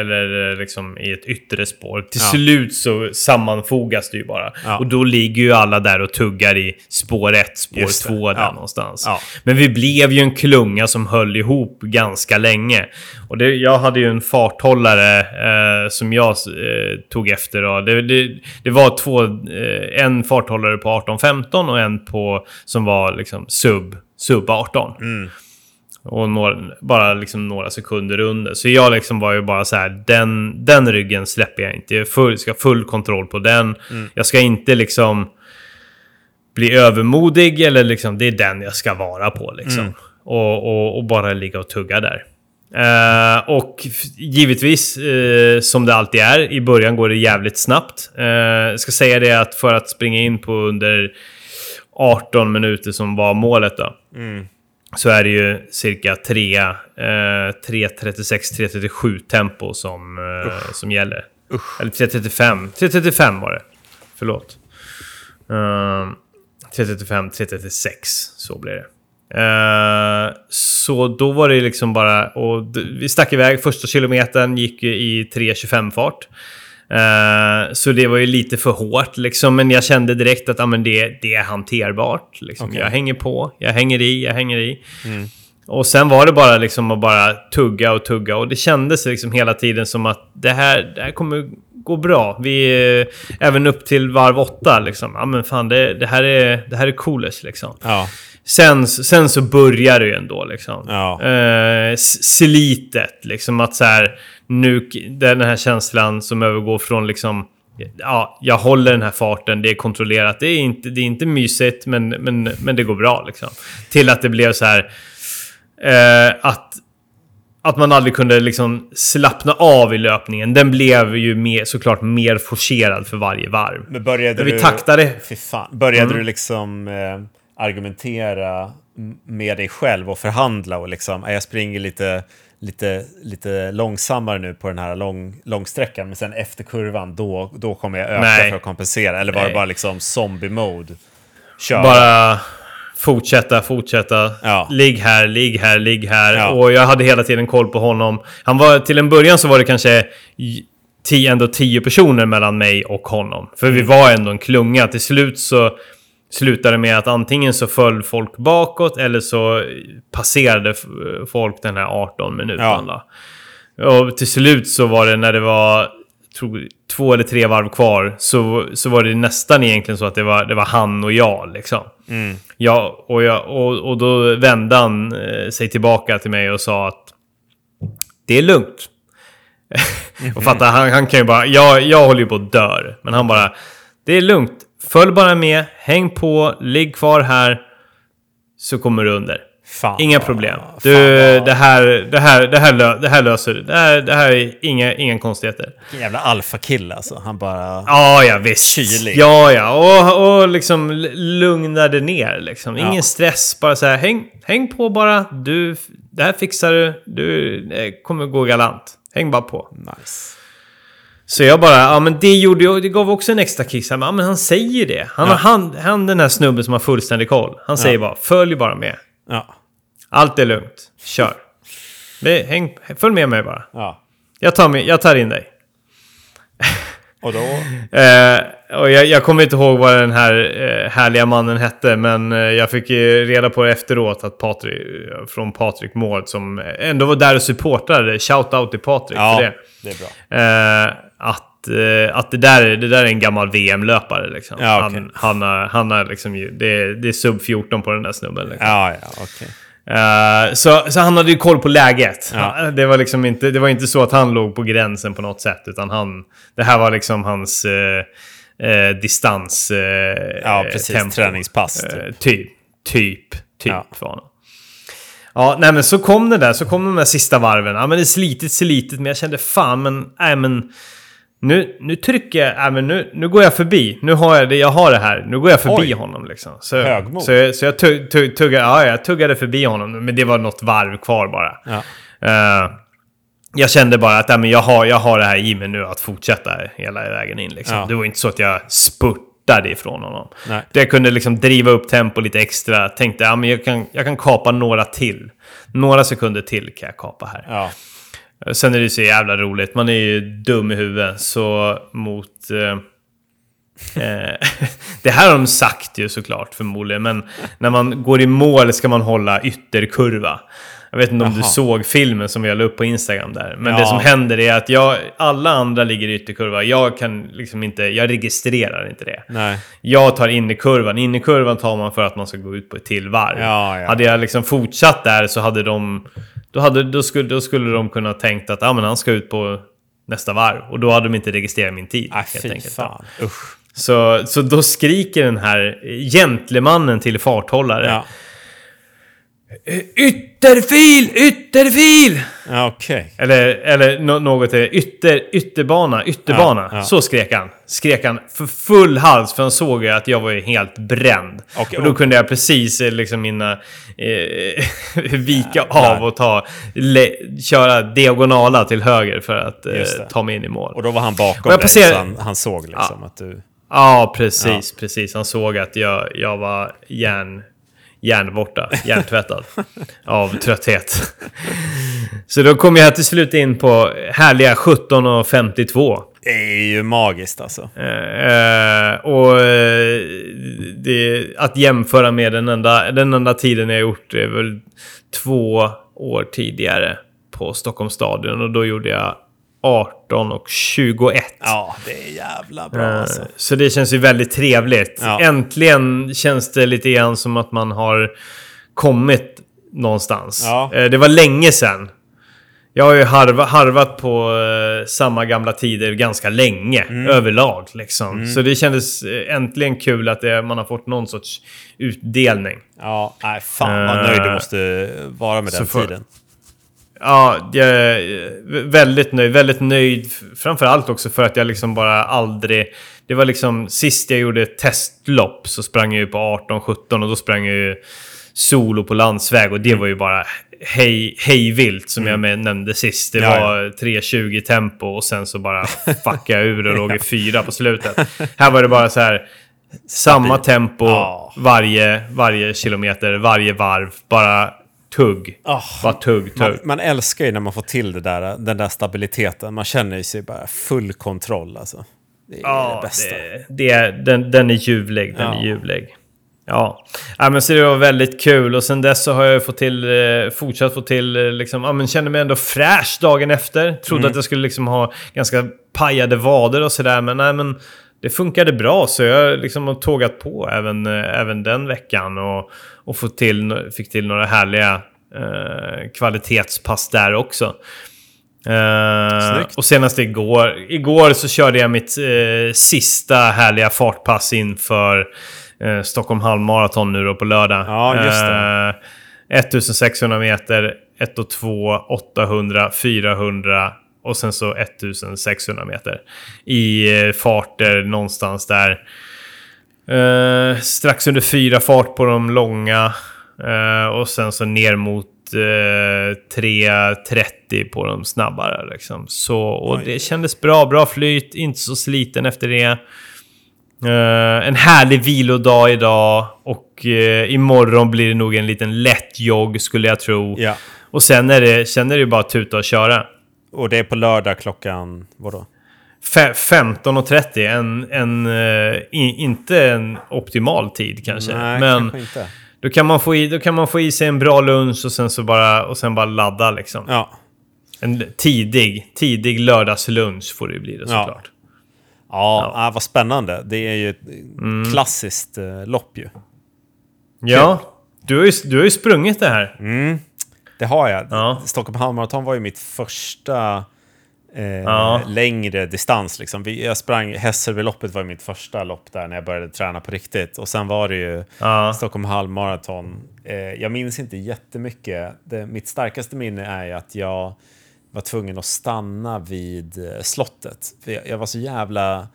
Speaker 1: eller liksom i ett yttre spår. Till
Speaker 2: Ja.
Speaker 1: slut så sammanfogas det ju bara.
Speaker 2: Ja.
Speaker 1: Och då ligger ju alla där och tuggar i spår 1, spår
Speaker 2: Just det.
Speaker 1: 2 där någonstans. Men vi blev ju en klunga som höll ihop ganska länge. Och det, jag hade ju en farthållare eh, som jag eh, tog efter. Då. Det, det, det var två, eh, en farthållare på 18-15 och en på, som var liksom sub, sub 18. Och några, bara liksom några sekunder under. Så jag liksom var ju bara så här, den, den ryggen släpper jag inte. Jag full, ska ha full kontroll på den. Jag ska inte liksom bli övermodig eller liksom, det är den jag ska vara på liksom. Och, och, och bara ligga och tugga där. Eh, och givetvis, eh, som det alltid är, i början går det jävligt snabbt. Eh, jag ska säga det att för att springa in på under 18 minuter som var målet då. Så är det ju cirka 3, eh, 3.36-3.37 tempo som, som gäller. Eller 3.35. 3.35 var det. Förlåt. Uh, 3.35, 3.36. Så blir det. Eh, så då var det liksom bara... Och vi stack iväg. Första kilometern gick ju i 3.25 fart. Eh, så det var ju lite för hårt liksom. Men jag kände direkt att ah, men det, det är hanterbart. Liksom.
Speaker 2: Okej.
Speaker 1: Jag hänger på. Jag hänger i. Jag hänger i. Och sen var det bara liksom att bara tugga och tugga. Och det kändes liksom hela tiden som att det här, det här kommer gå bra. Vi, eh, även upp till varv åtta liksom. Ja men fan, det, det här är, det här är coolest liksom.
Speaker 2: Ja,
Speaker 1: Sen, sen så börjar det ju ändå liksom.
Speaker 2: Ja.
Speaker 1: Eh, slitet liksom att så här, nu, den här känslan som övergår från liksom, ja, jag håller den här farten, det är kontrollerat, det är inte, det är inte mysigt, men, men, men det går bra liksom. Till att det blev så här, eh, att, att man aldrig kunde liksom slappna av i löpningen. Den blev ju mer, såklart mer forcerad för varje varv.
Speaker 2: men började
Speaker 1: Men vi
Speaker 2: du...
Speaker 1: taktade.
Speaker 2: Fy fan. Började du liksom eh, argumentera med dig själv och förhandla och liksom, "Nej, jag springer lite, lite, lite långsammare nu på den här lång, långsträckan, men sen efter kurvan, då, då kommer jag öka
Speaker 1: Nej.
Speaker 2: för att kompensera. Eller var det
Speaker 1: Nej.
Speaker 2: bara liksom zombie-mode?
Speaker 1: Bara fortsätta, fortsätta.
Speaker 2: Ja.
Speaker 1: Ligg här, ligg här, ligg här.
Speaker 2: Ja.
Speaker 1: Och jag hade hela tiden koll på honom. Han var, till en början så var det kanske tio, ändå tio personer mellan mig och honom. För
Speaker 2: Mm.
Speaker 1: vi var ändå en klunga. Till slut så slutade med att antingen så föll folk bakåt eller så passerade folk den här 18 minuten.
Speaker 2: Ja.
Speaker 1: Och till slut så var det när det var tror, två eller tre varv kvar så, så var det nästan egentligen så att det var, det var han och jag. Liksom. Ja, och, jag, och, och då vände han eh, sig tillbaka till mig och sa att det är lugnt. [LAUGHS] och fatta, han, han kan ju bara... Jag, jag håller ju på att dö. Men han bara... Det är lugnt. Följ bara med. Häng på. Ligg kvar här. Så kommer du under.
Speaker 2: Fan,
Speaker 1: Inga problem. Du, det, här, det, här, det, här lö, det här löser du. Det här, det här är inga, inga konstigheter.
Speaker 2: Jävla alfakille alltså. Han bara...
Speaker 1: Ja, ja visst.
Speaker 2: Kylig.
Speaker 1: Ja, ja. Och, och liksom lugnade ner liksom. Ingen
Speaker 2: Ja.
Speaker 1: stress. Bara så här, häng, häng på bara. Du, det här fixar du. Du kommer gå galant. Häng bara på.
Speaker 2: Nice.
Speaker 1: Så jag bara, ja men det gjorde jag, det gav också en extra kick. Ja men han säger det. Han,
Speaker 2: Ja.
Speaker 1: han, han den här snubben som har fullständig koll. Han säger bara, följ bara med.
Speaker 2: Ja.
Speaker 1: Allt är lugnt. Kör. Häng, följ med mig bara.
Speaker 2: ja.
Speaker 1: Jag tar, med, jag tar in dig.
Speaker 2: Och då... [LAUGHS]
Speaker 1: Eh, och jag, jag kommer inte ihåg vad den här eh, härliga mannen hette, men eh, jag fick reda på efteråt att Patrik, från Patrik Mård som ändå var där och supportade. Shout-out till Patrik
Speaker 2: Ja,
Speaker 1: för det.
Speaker 2: det är bra.
Speaker 1: Att, eh, att det, där, det där är en gammal VM-löpare. Liksom.
Speaker 2: Ja, okej.
Speaker 1: han, han, har, han har liksom ju, det, det är sub 14 på den där snubben. Liksom.
Speaker 2: Ja, ja, okej.
Speaker 1: Eh, så, så han hade ju koll på läget.
Speaker 2: Ja.
Speaker 1: Det, var liksom inte, det var inte så att han låg på gränsen på något sätt. Utan han, det här var liksom hans eh, eh, distans...
Speaker 2: Ja, precis.
Speaker 1: tempo.
Speaker 2: Träningspass, typ.
Speaker 1: Typ. Typ. Typ
Speaker 2: Ja.
Speaker 1: var han. Ja, nej men så kom det där. Så kom de där sista varven. Ja, men det är slitigt, slitigt. Men jag kände fan, men... Nej, men... Nu, nu trycker jag... Nej, men nu, nu går jag förbi. Nu har jag det. Jag har det här. Nu går jag förbi
Speaker 2: Oj.
Speaker 1: honom liksom. Så,
Speaker 2: Högmod.
Speaker 1: så, jag- så jag tugg, tugg, tuggade, ja, jag tuggade förbi honom. Men det var något varv kvar bara.
Speaker 2: Ja.
Speaker 1: Eh, jag kände bara att nej, men jag, har, jag har det här i mig nu att fortsätta hela vägen in. Liksom.
Speaker 2: Ja.
Speaker 1: Det var inte så att jag spurt, fortare ifrån honom.
Speaker 2: Nej.
Speaker 1: Jag kunde liksom driva upp tempo lite extra. Tänkte ja, men jag, kan, jag kan kapa några till. Några sekunder till kan jag kapa här.
Speaker 2: Ja.
Speaker 1: Sen är det så jävla roligt. Man är ju dum i huvudet. Så mot... Eh, eh, [LAUGHS] det här har de sagt ju såklart förmodligen. Men när man går i mål ska man hålla ytterkurva. Jag vet inte om du såg filmen som jag la upp på Instagram där. Men
Speaker 2: Ja.
Speaker 1: det som händer är att jag, alla andra ligger i ytterkurva. Jag kan liksom inte... Jag registrerar inte det.
Speaker 2: Nej.
Speaker 1: Jag tar innerkurvan. Innerkurvan tar man för att man ska gå ut på ett till varv.
Speaker 2: Ja, ja.
Speaker 1: Hade jag liksom fortsatt där så hade de... Då, hade, då, skulle, då skulle de kunna tänkt att ah, men han ska ut på nästa varv. Och då hade de inte registrerat min tid.
Speaker 2: Nej,
Speaker 1: helt enkelt.
Speaker 2: fan. Usch.
Speaker 1: Så, så då skriker den här gentlemannen till farthållare.
Speaker 2: Ja,
Speaker 1: Ytterfil! Ytterfil!
Speaker 2: ja okej.
Speaker 1: Eller, eller nå- något ytter, ytterbana, ytterbana.
Speaker 2: Ja, ja.
Speaker 1: Så skrek han. Skrek han för full hals för han såg ju att jag var helt bränd.
Speaker 2: Och-
Speaker 1: och då
Speaker 2: och-
Speaker 1: kunde jag precis eh, liksom mina... Eh, [LAUGHS] vika
Speaker 2: Jävlar.
Speaker 1: av och ta... Le, köra diagonala till höger för att eh, ta mig in i mål.
Speaker 2: Och då var han bakom dig,
Speaker 1: passerar-
Speaker 2: så han, han såg liksom att du...
Speaker 1: Ja, precis, precis. Han såg att jag, jag var järn, järnborta, hjärntvättad [LAUGHS] av trötthet. Så då kom jag till slut in på härliga 17.52.
Speaker 2: Det är ju magiskt alltså.
Speaker 1: Eh, och eh, det, att jämföra med den enda, den enda tiden jag gjort är väl två år tidigare på Stockholms stadion. Och då gjorde jag 18 och 21.
Speaker 2: Ja, det är jävla bra
Speaker 1: Eh,
Speaker 2: alltså.
Speaker 1: Så det känns ju väldigt trevligt.
Speaker 2: Ja.
Speaker 1: Äntligen känns det lite grann som att man har kommit någonstans.
Speaker 2: Ja.
Speaker 1: Eh, Det var länge sedan. Jag har ju harva, harvat på eh, samma gamla tider ganska länge
Speaker 2: Mm.
Speaker 1: överlag. Liksom. Så det kändes äntligen kul att det, man har fått någon sorts utdelning.
Speaker 2: Ja, nej fan vad nöjd du måste vara med den
Speaker 1: får-
Speaker 2: tiden.
Speaker 1: Ja, jag är väldigt nöjd. Väldigt nöjd framförallt också för att jag liksom bara aldrig... Det var liksom sist jag gjorde ett testlopp så sprang jag ju på 18-17 och då sprang jag ju solo på landsväg och det
Speaker 2: Mm.
Speaker 1: var ju bara hej, hej vilt som jag med, nämnde sist. Det
Speaker 2: Ja,
Speaker 1: var 3.20 tempo och sen så bara [LAUGHS] fuckade jag ur och låg i fyra på slutet. Här var det bara så här samma tempo
Speaker 2: Ja.
Speaker 1: varje, varje kilometer, varje varv. Bara tugg.
Speaker 2: Ah.
Speaker 1: Bara tugg, tugg.
Speaker 2: Man, man älskar ju när man får till det där, den där stabiliteten. Man känner ju sig bara full kontroll alltså. Det är
Speaker 1: Ja,
Speaker 2: det bästa.
Speaker 1: det, det, är- den, den är ljuvlig. Den
Speaker 2: Ja.
Speaker 1: är ljuvlig. Ja. ja, men så det var väldigt kul. Och sen dess så har jag fått till, eh, fortsatt få till, eh, liksom, ja men kände mig ändå fräsch dagen efter. Trodde
Speaker 2: Mm.
Speaker 1: att jag skulle liksom ha ganska pajade vader och sådär. Men nej, men det funkade bra. Så jag liksom har tågat på även, eh, även den veckan. Och, och fått till, fick till några härliga eh, kvalitetspass där också. Eh, och senast igår, igår så körde jag mitt eh, sista härliga fartpass inför eh, Stockholm halvmaraton nu då på lördag.
Speaker 2: Ja, just det.
Speaker 1: Eh, 1600 meter, 1 och 2, 800, 400 och sen så 1600 meter. I eh, farter någonstans där. Eh, strax under fyra fart på de långa. Eh, och sen så ner mot eh, 3.30 på de snabbare. Liksom. Så, och det kändes bra. Bra flyt, inte så sliten efter det. Eh, en härlig vilodag idag. Och eh, imorgon blir det nog en liten lätt jogg skulle jag tro.
Speaker 2: Ja.
Speaker 1: Och sen är det, sen är det bara tuta och köra.
Speaker 2: Och det är på lördag klockan, vadå?
Speaker 1: Fe- 15.30, en, en, eh, i, inte en optimal tid kanske.
Speaker 2: Nej,
Speaker 1: men
Speaker 2: kanske inte.
Speaker 1: då kan, man få i, då kan man få i sig en bra lunch och sen, så bara, och sen bara ladda liksom.
Speaker 2: Ja.
Speaker 1: En tidig, tidig lördagslunch får det bli det
Speaker 2: Ja.
Speaker 1: såklart.
Speaker 2: Ja, Ah, vad spännande. Det är ju ett
Speaker 1: Mm.
Speaker 2: klassiskt eh, lopp ju.
Speaker 1: Ja, du har, ju, du har ju sprungit det här.
Speaker 2: Det har jag.
Speaker 1: Ja.
Speaker 2: Stockholm halvmaraton var ju mitt första eh,
Speaker 1: Ja.
Speaker 2: längre distans. Liksom. Jag sprang, Hässelbyloppet var ju mitt första lopp där när jag började träna på riktigt. Och sen var det ju
Speaker 1: Ja.
Speaker 2: Stockholm halvmaraton. Eh, jag minns inte jättemycket. Det, mitt starkaste minne är ju att jag var tvungen att stanna vid eh, slottet. För jag, jag var så jävla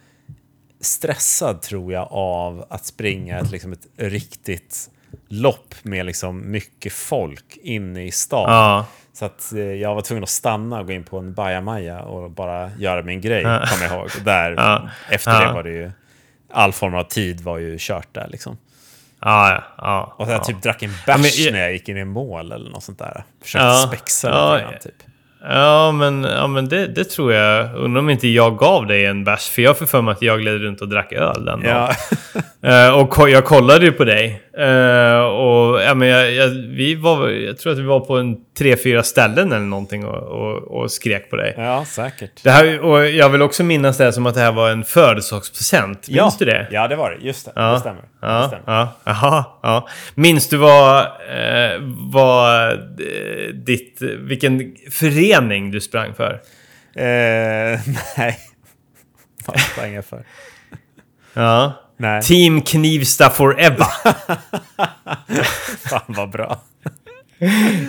Speaker 2: stressad tror jag av att springa ett, liksom ett riktigt lopp med liksom mycket folk inne i stan.
Speaker 1: Ja.
Speaker 2: Så att eh, jag var tvungen att stanna och gå in på en bajamaja och bara göra min grej, kommer jag ihåg. Och där,
Speaker 1: Ja.
Speaker 2: efter
Speaker 1: Ja.
Speaker 2: det var det ju all form av tid var ju kört där liksom.
Speaker 1: Ja, ja, ja.
Speaker 2: Och jag
Speaker 1: ja.
Speaker 2: typ drack en bärs när jag gick in i mål eller något sånt där. Försökte
Speaker 1: Ja,
Speaker 2: spexa
Speaker 1: ja,
Speaker 2: lite grann typ.
Speaker 1: Ja, men, ja, men det, det tror jag. Undrar om inte jag gav dig en bärs. För jag får för mig att jag gled runt och drack öl den dagen.
Speaker 2: Ja, [LAUGHS]
Speaker 1: Eh, och jag kollade ju på dig. Eh, och ja, men jag, jag, vi var, jag tror att vi var på en tre, fyra ställen eller någonting och, och, och skrek på dig.
Speaker 2: ja säkert.
Speaker 1: Det här, och jag vill också minnas det som att det här var en födelsedagspresent. Minns
Speaker 2: ja.
Speaker 1: du det?
Speaker 2: Ja, det var det. Just det.
Speaker 1: Ja.
Speaker 2: Det stämmer. Det
Speaker 1: Ja,
Speaker 2: stämmer.
Speaker 1: ja, jaha, ja. Minns du vad, eh, vad eh, ditt, vilken förening du sprang för?
Speaker 2: Eh, [LAUGHS] nej. Vad sprang jag för?
Speaker 1: Ja.
Speaker 2: Nej.
Speaker 1: Team Knivsta Forever. [LAUGHS]
Speaker 2: Fan vad bra.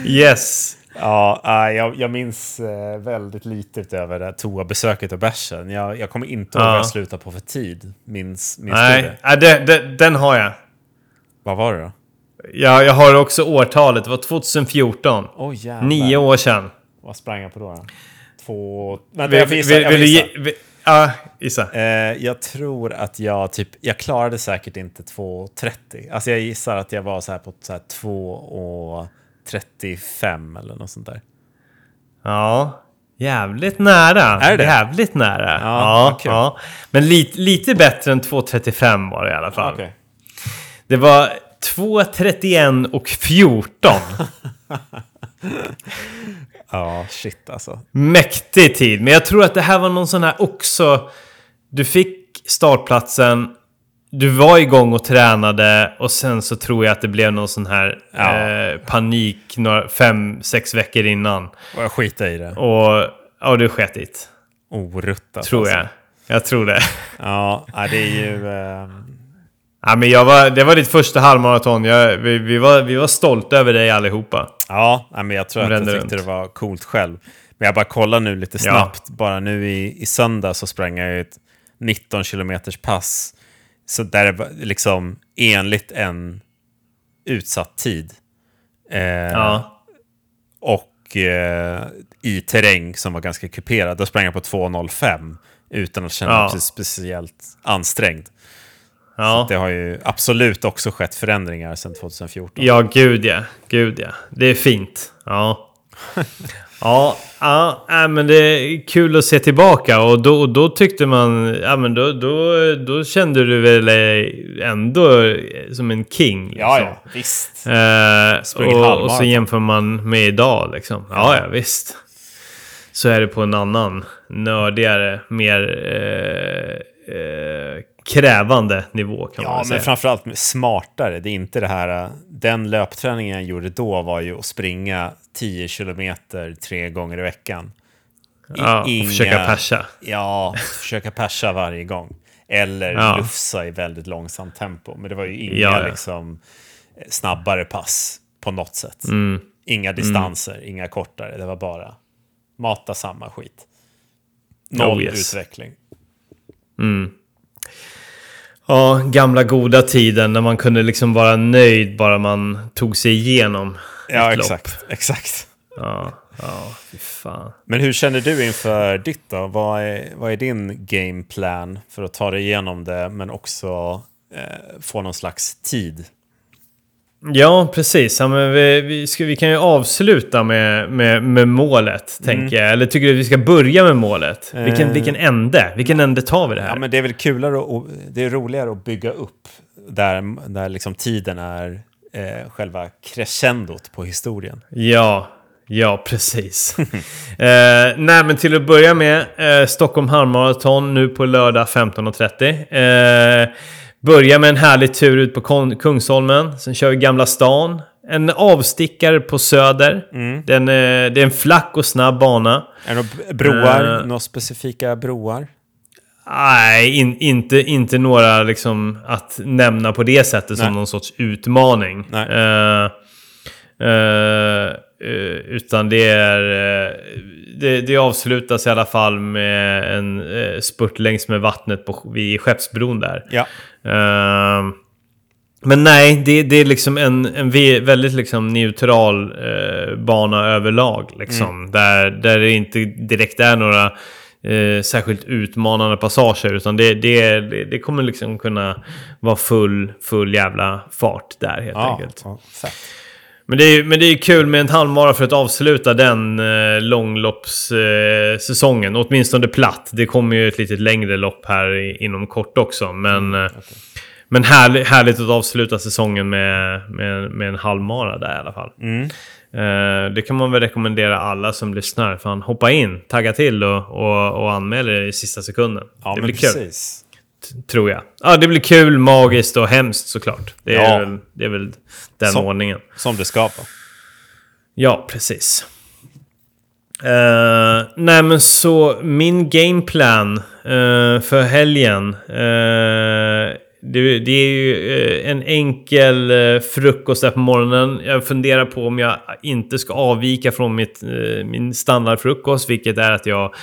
Speaker 1: Yes.
Speaker 2: Ja, äh, jag, jag minns eh, väldigt lite utöver det toabesöket och bärsen. Jag, jag kommer inte ihåg
Speaker 1: Ja.
Speaker 2: vad jag slutade på för tid. Minns, minns du
Speaker 1: Nej,
Speaker 2: det?
Speaker 1: ja, det, det, den har jag.
Speaker 2: Vad var det då?
Speaker 1: Ja, jag har också årtalet. Det var 2014.
Speaker 2: Åh jävlar.
Speaker 1: Nio år sedan.
Speaker 2: Vad sprang jag på då? då? Två... Vänta,
Speaker 1: Vill,
Speaker 2: jag gissa.
Speaker 1: vill,
Speaker 2: jag
Speaker 1: vill
Speaker 2: får
Speaker 1: ja, gissa.
Speaker 2: Eh, jag tror att jag typ, jag klarade säkert inte 2.30. Alltså jag gissar att jag var så här på så här 2.35 eller något sånt där.
Speaker 1: Ja. Jävligt nära.
Speaker 2: Är det?
Speaker 1: Jävligt nära.
Speaker 2: Ja,
Speaker 1: Ja,
Speaker 2: kul.
Speaker 1: ja. Men lite, lite bättre än 2.35 var det i alla fall.
Speaker 2: Okej.
Speaker 1: Det var 2.31 och 14. [LAUGHS]
Speaker 2: Ja, shit alltså.
Speaker 1: Mäktig tid. Men jag tror att det här var någon sån här också... Du fick startplatsen. Du var igång och tränade och sen så tror jag att det blev någon sån här
Speaker 2: Ja.
Speaker 1: eh, panik några, fem, sex veckor innan.
Speaker 2: Och jag skiter i det.
Speaker 1: Och ja, du sket dit.
Speaker 2: Oruttat.
Speaker 1: Tror
Speaker 2: alltså.
Speaker 1: jag. Jag tror det.
Speaker 2: Ja, det är ju...
Speaker 1: Ja, men jag var, det var ditt första halvmaraton. Jag, vi, vi, var, vi var stolta över dig allihopa.
Speaker 2: ja, men jag tror att jag tyckte
Speaker 1: runt.
Speaker 2: det var coolt själv. Men jag bara kollar nu lite
Speaker 1: Ja.
Speaker 2: snabbt. Bara nu i, i söndag så sprang jag ett 19 kilometers pass. Så där det var liksom enligt en utsatt tid. Eh,
Speaker 1: Ja.
Speaker 2: Och eh, i terräng som var ganska kuperad. Då sprang jag på 2.05 utan att känna
Speaker 1: Ja.
Speaker 2: mig speciellt ansträngd.
Speaker 1: Ja.
Speaker 2: Det har ju absolut också skett förändringar sedan 2014.
Speaker 1: Ja, gud ja. Gud ja. Det är fint. Ja. [LAUGHS] Ja, ja äh, men det är kul att se tillbaka och då, då tyckte man, ja men då, då, då kände du väl eh, ändå som en king.
Speaker 2: ja,
Speaker 1: liksom.
Speaker 2: ja visst.
Speaker 1: Eh, och, och så jämför man med idag liksom. Ja, ja visst. Så är det på en annan nördigare, mer eh, eh, krävande nivå kan man
Speaker 2: Ja,
Speaker 1: väl
Speaker 2: men
Speaker 1: säga.
Speaker 2: framförallt smartare. Det är inte det här... Den löpträningen jag gjorde då var ju att springa 10 kilometer tre gånger i veckan. I-
Speaker 1: Ja, och försöka persa.
Speaker 2: Ja, försöka persa varje gång. Eller
Speaker 1: Ja.
Speaker 2: lufsa i väldigt långsamt tempo. Men det var ju inga
Speaker 1: Ja, ja.
Speaker 2: Liksom, snabbare pass på något sätt.
Speaker 1: Mm.
Speaker 2: Inga distanser, inga kortare. Det var bara mata samma skit. Noll
Speaker 1: Oh, yes.
Speaker 2: utveckling.
Speaker 1: Ja, gamla goda tiden när man kunde liksom vara nöjd bara man tog sig igenom
Speaker 2: Ja,
Speaker 1: ett lopp.
Speaker 2: exakt. exakt.
Speaker 1: Ja, ja, fy fan.
Speaker 2: Men hur känner du inför ditt då? Vad är, vad är din gameplan för att ta dig igenom det men också eh, få någon slags tid?
Speaker 1: Ja, precis. Ja, men vi, vi, ska, vi kan ju avsluta med, med, med målet, tänker jag. Eller tycker du att vi ska börja med målet? Vilken,
Speaker 2: Mm. Eh.
Speaker 1: vilken ände? Vilken ände tar vi det här?
Speaker 2: Ja, men det är väl kulare och det är roligare att bygga upp där, där liksom tiden är eh, själva crescendot på historien.
Speaker 1: Ja, ja precis. [LAUGHS] eh, nej, men till att börja med, eh, Stockholm halvmaraton nu på lördag 15.30. Eh, börja med en härlig tur ut på Kungsholmen. Sen kör vi Gamla stan. En avstickare på Söder. Den, eh, det är en flack och snabb bana.
Speaker 2: Är det broar?
Speaker 1: Eh.
Speaker 2: några specifika broar?
Speaker 1: Nej, in, inte, inte några liksom att nämna på det sättet som
Speaker 2: Nej.
Speaker 1: någon sorts utmaning. Eh, eh, utan det är... eh, det, det avslutas i alla fall med en uh, spurt längs med vattnet på, vid Skeppsbron där.
Speaker 2: Ja.
Speaker 1: Eh, men nej, det, det är liksom en, en väldigt liksom neutral eh, bana överlag. Liksom,
Speaker 2: Mm.
Speaker 1: där, där det inte direkt är några eh, särskilt utmanande passager. Utan det, det, det, kommer liksom kunna vara full, full jävla fart där helt
Speaker 2: Ja,
Speaker 1: enkelt.
Speaker 2: ja.
Speaker 1: Men det, är, men det är kul med en halvmara för att avsluta den eh, långloppssäsongen. Eh. Åtminstone platt. Det kommer ju ett lite längre lopp här i, inom kort också. Men, eh, men härlig, härligt att avsluta säsongen med, med, med en halvmara där i alla fall.
Speaker 2: Mm.
Speaker 1: Eh, det kan man väl rekommendera alla som lyssnar. Fan, hoppa in, tagga till och, och, och anmäl er i sista sekunden.
Speaker 2: Ja,
Speaker 1: det blir kul,
Speaker 2: precis.
Speaker 1: Tror jag. Ja, det blir kul, magiskt och hemskt såklart. Det är,
Speaker 2: Ja.
Speaker 1: väl, det är väl den
Speaker 2: Som-
Speaker 1: ordningen.
Speaker 2: Som det ska vara.
Speaker 1: Ja, precis. Eh, nej men så min gameplan uh, för helgen. eh, det, det är ju en enkel frukost där på morgonen. Jag funderar på om jag inte ska avvika från mitt, min standardfrukost. Vilket är att jag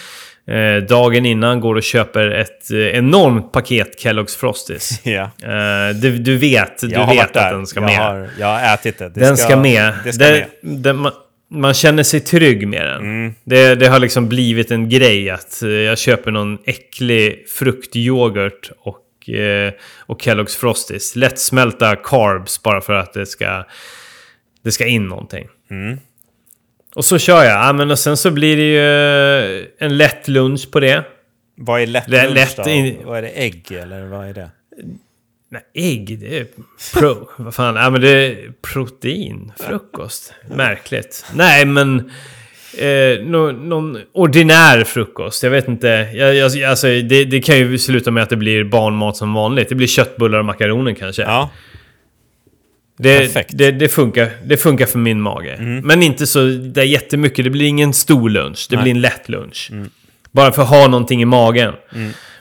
Speaker 1: eh, dagen innan går och köper ett eh, enormt paket Kellogg's Frosties. [LAUGHS]
Speaker 2: Ja.
Speaker 1: Eh, du, du vet, du vet att
Speaker 2: där.
Speaker 1: den ska
Speaker 2: jag
Speaker 1: med.
Speaker 2: Har, jag har ätit det. det
Speaker 1: Den ska, med.
Speaker 2: Det ska
Speaker 1: det,
Speaker 2: med.
Speaker 1: det- man, man känner sig trygg med den.
Speaker 2: Mm.
Speaker 1: Det, det har liksom blivit en grej att eh, jag köper någon äcklig fruktyoghurt och, eh, och Kellogg's Frosties. Lättsmälta carbs bara för att det ska, det ska in någonting.
Speaker 2: Mm.
Speaker 1: Och så kör jag. Ja, men och sen så blir det ju eh, en lätt lunch på det.
Speaker 2: Vad är lätt
Speaker 1: Lä-
Speaker 2: lunch
Speaker 1: lätt
Speaker 2: då?
Speaker 1: in-
Speaker 2: Vad är det? Ägg eller vad är det?
Speaker 1: Nej, ägg, det är pro... [LAUGHS] vad fan, ja, men det är protein. Frukost. Märkligt. Nej, men... Eh, nå- någon ordinär frukost. Jag vet inte. Jag, jag, alltså, det, det kan ju sluta med att det blir barnmat som vanligt. Det blir köttbullar och makaroner kanske.
Speaker 2: Ja,
Speaker 1: det, det, det, funkar, det funkar för min mage. Men inte så där jättemycket. Det blir ingen stor lunch. Det
Speaker 2: Nej.
Speaker 1: blir en lätt lunch. Bara för att ha någonting i magen.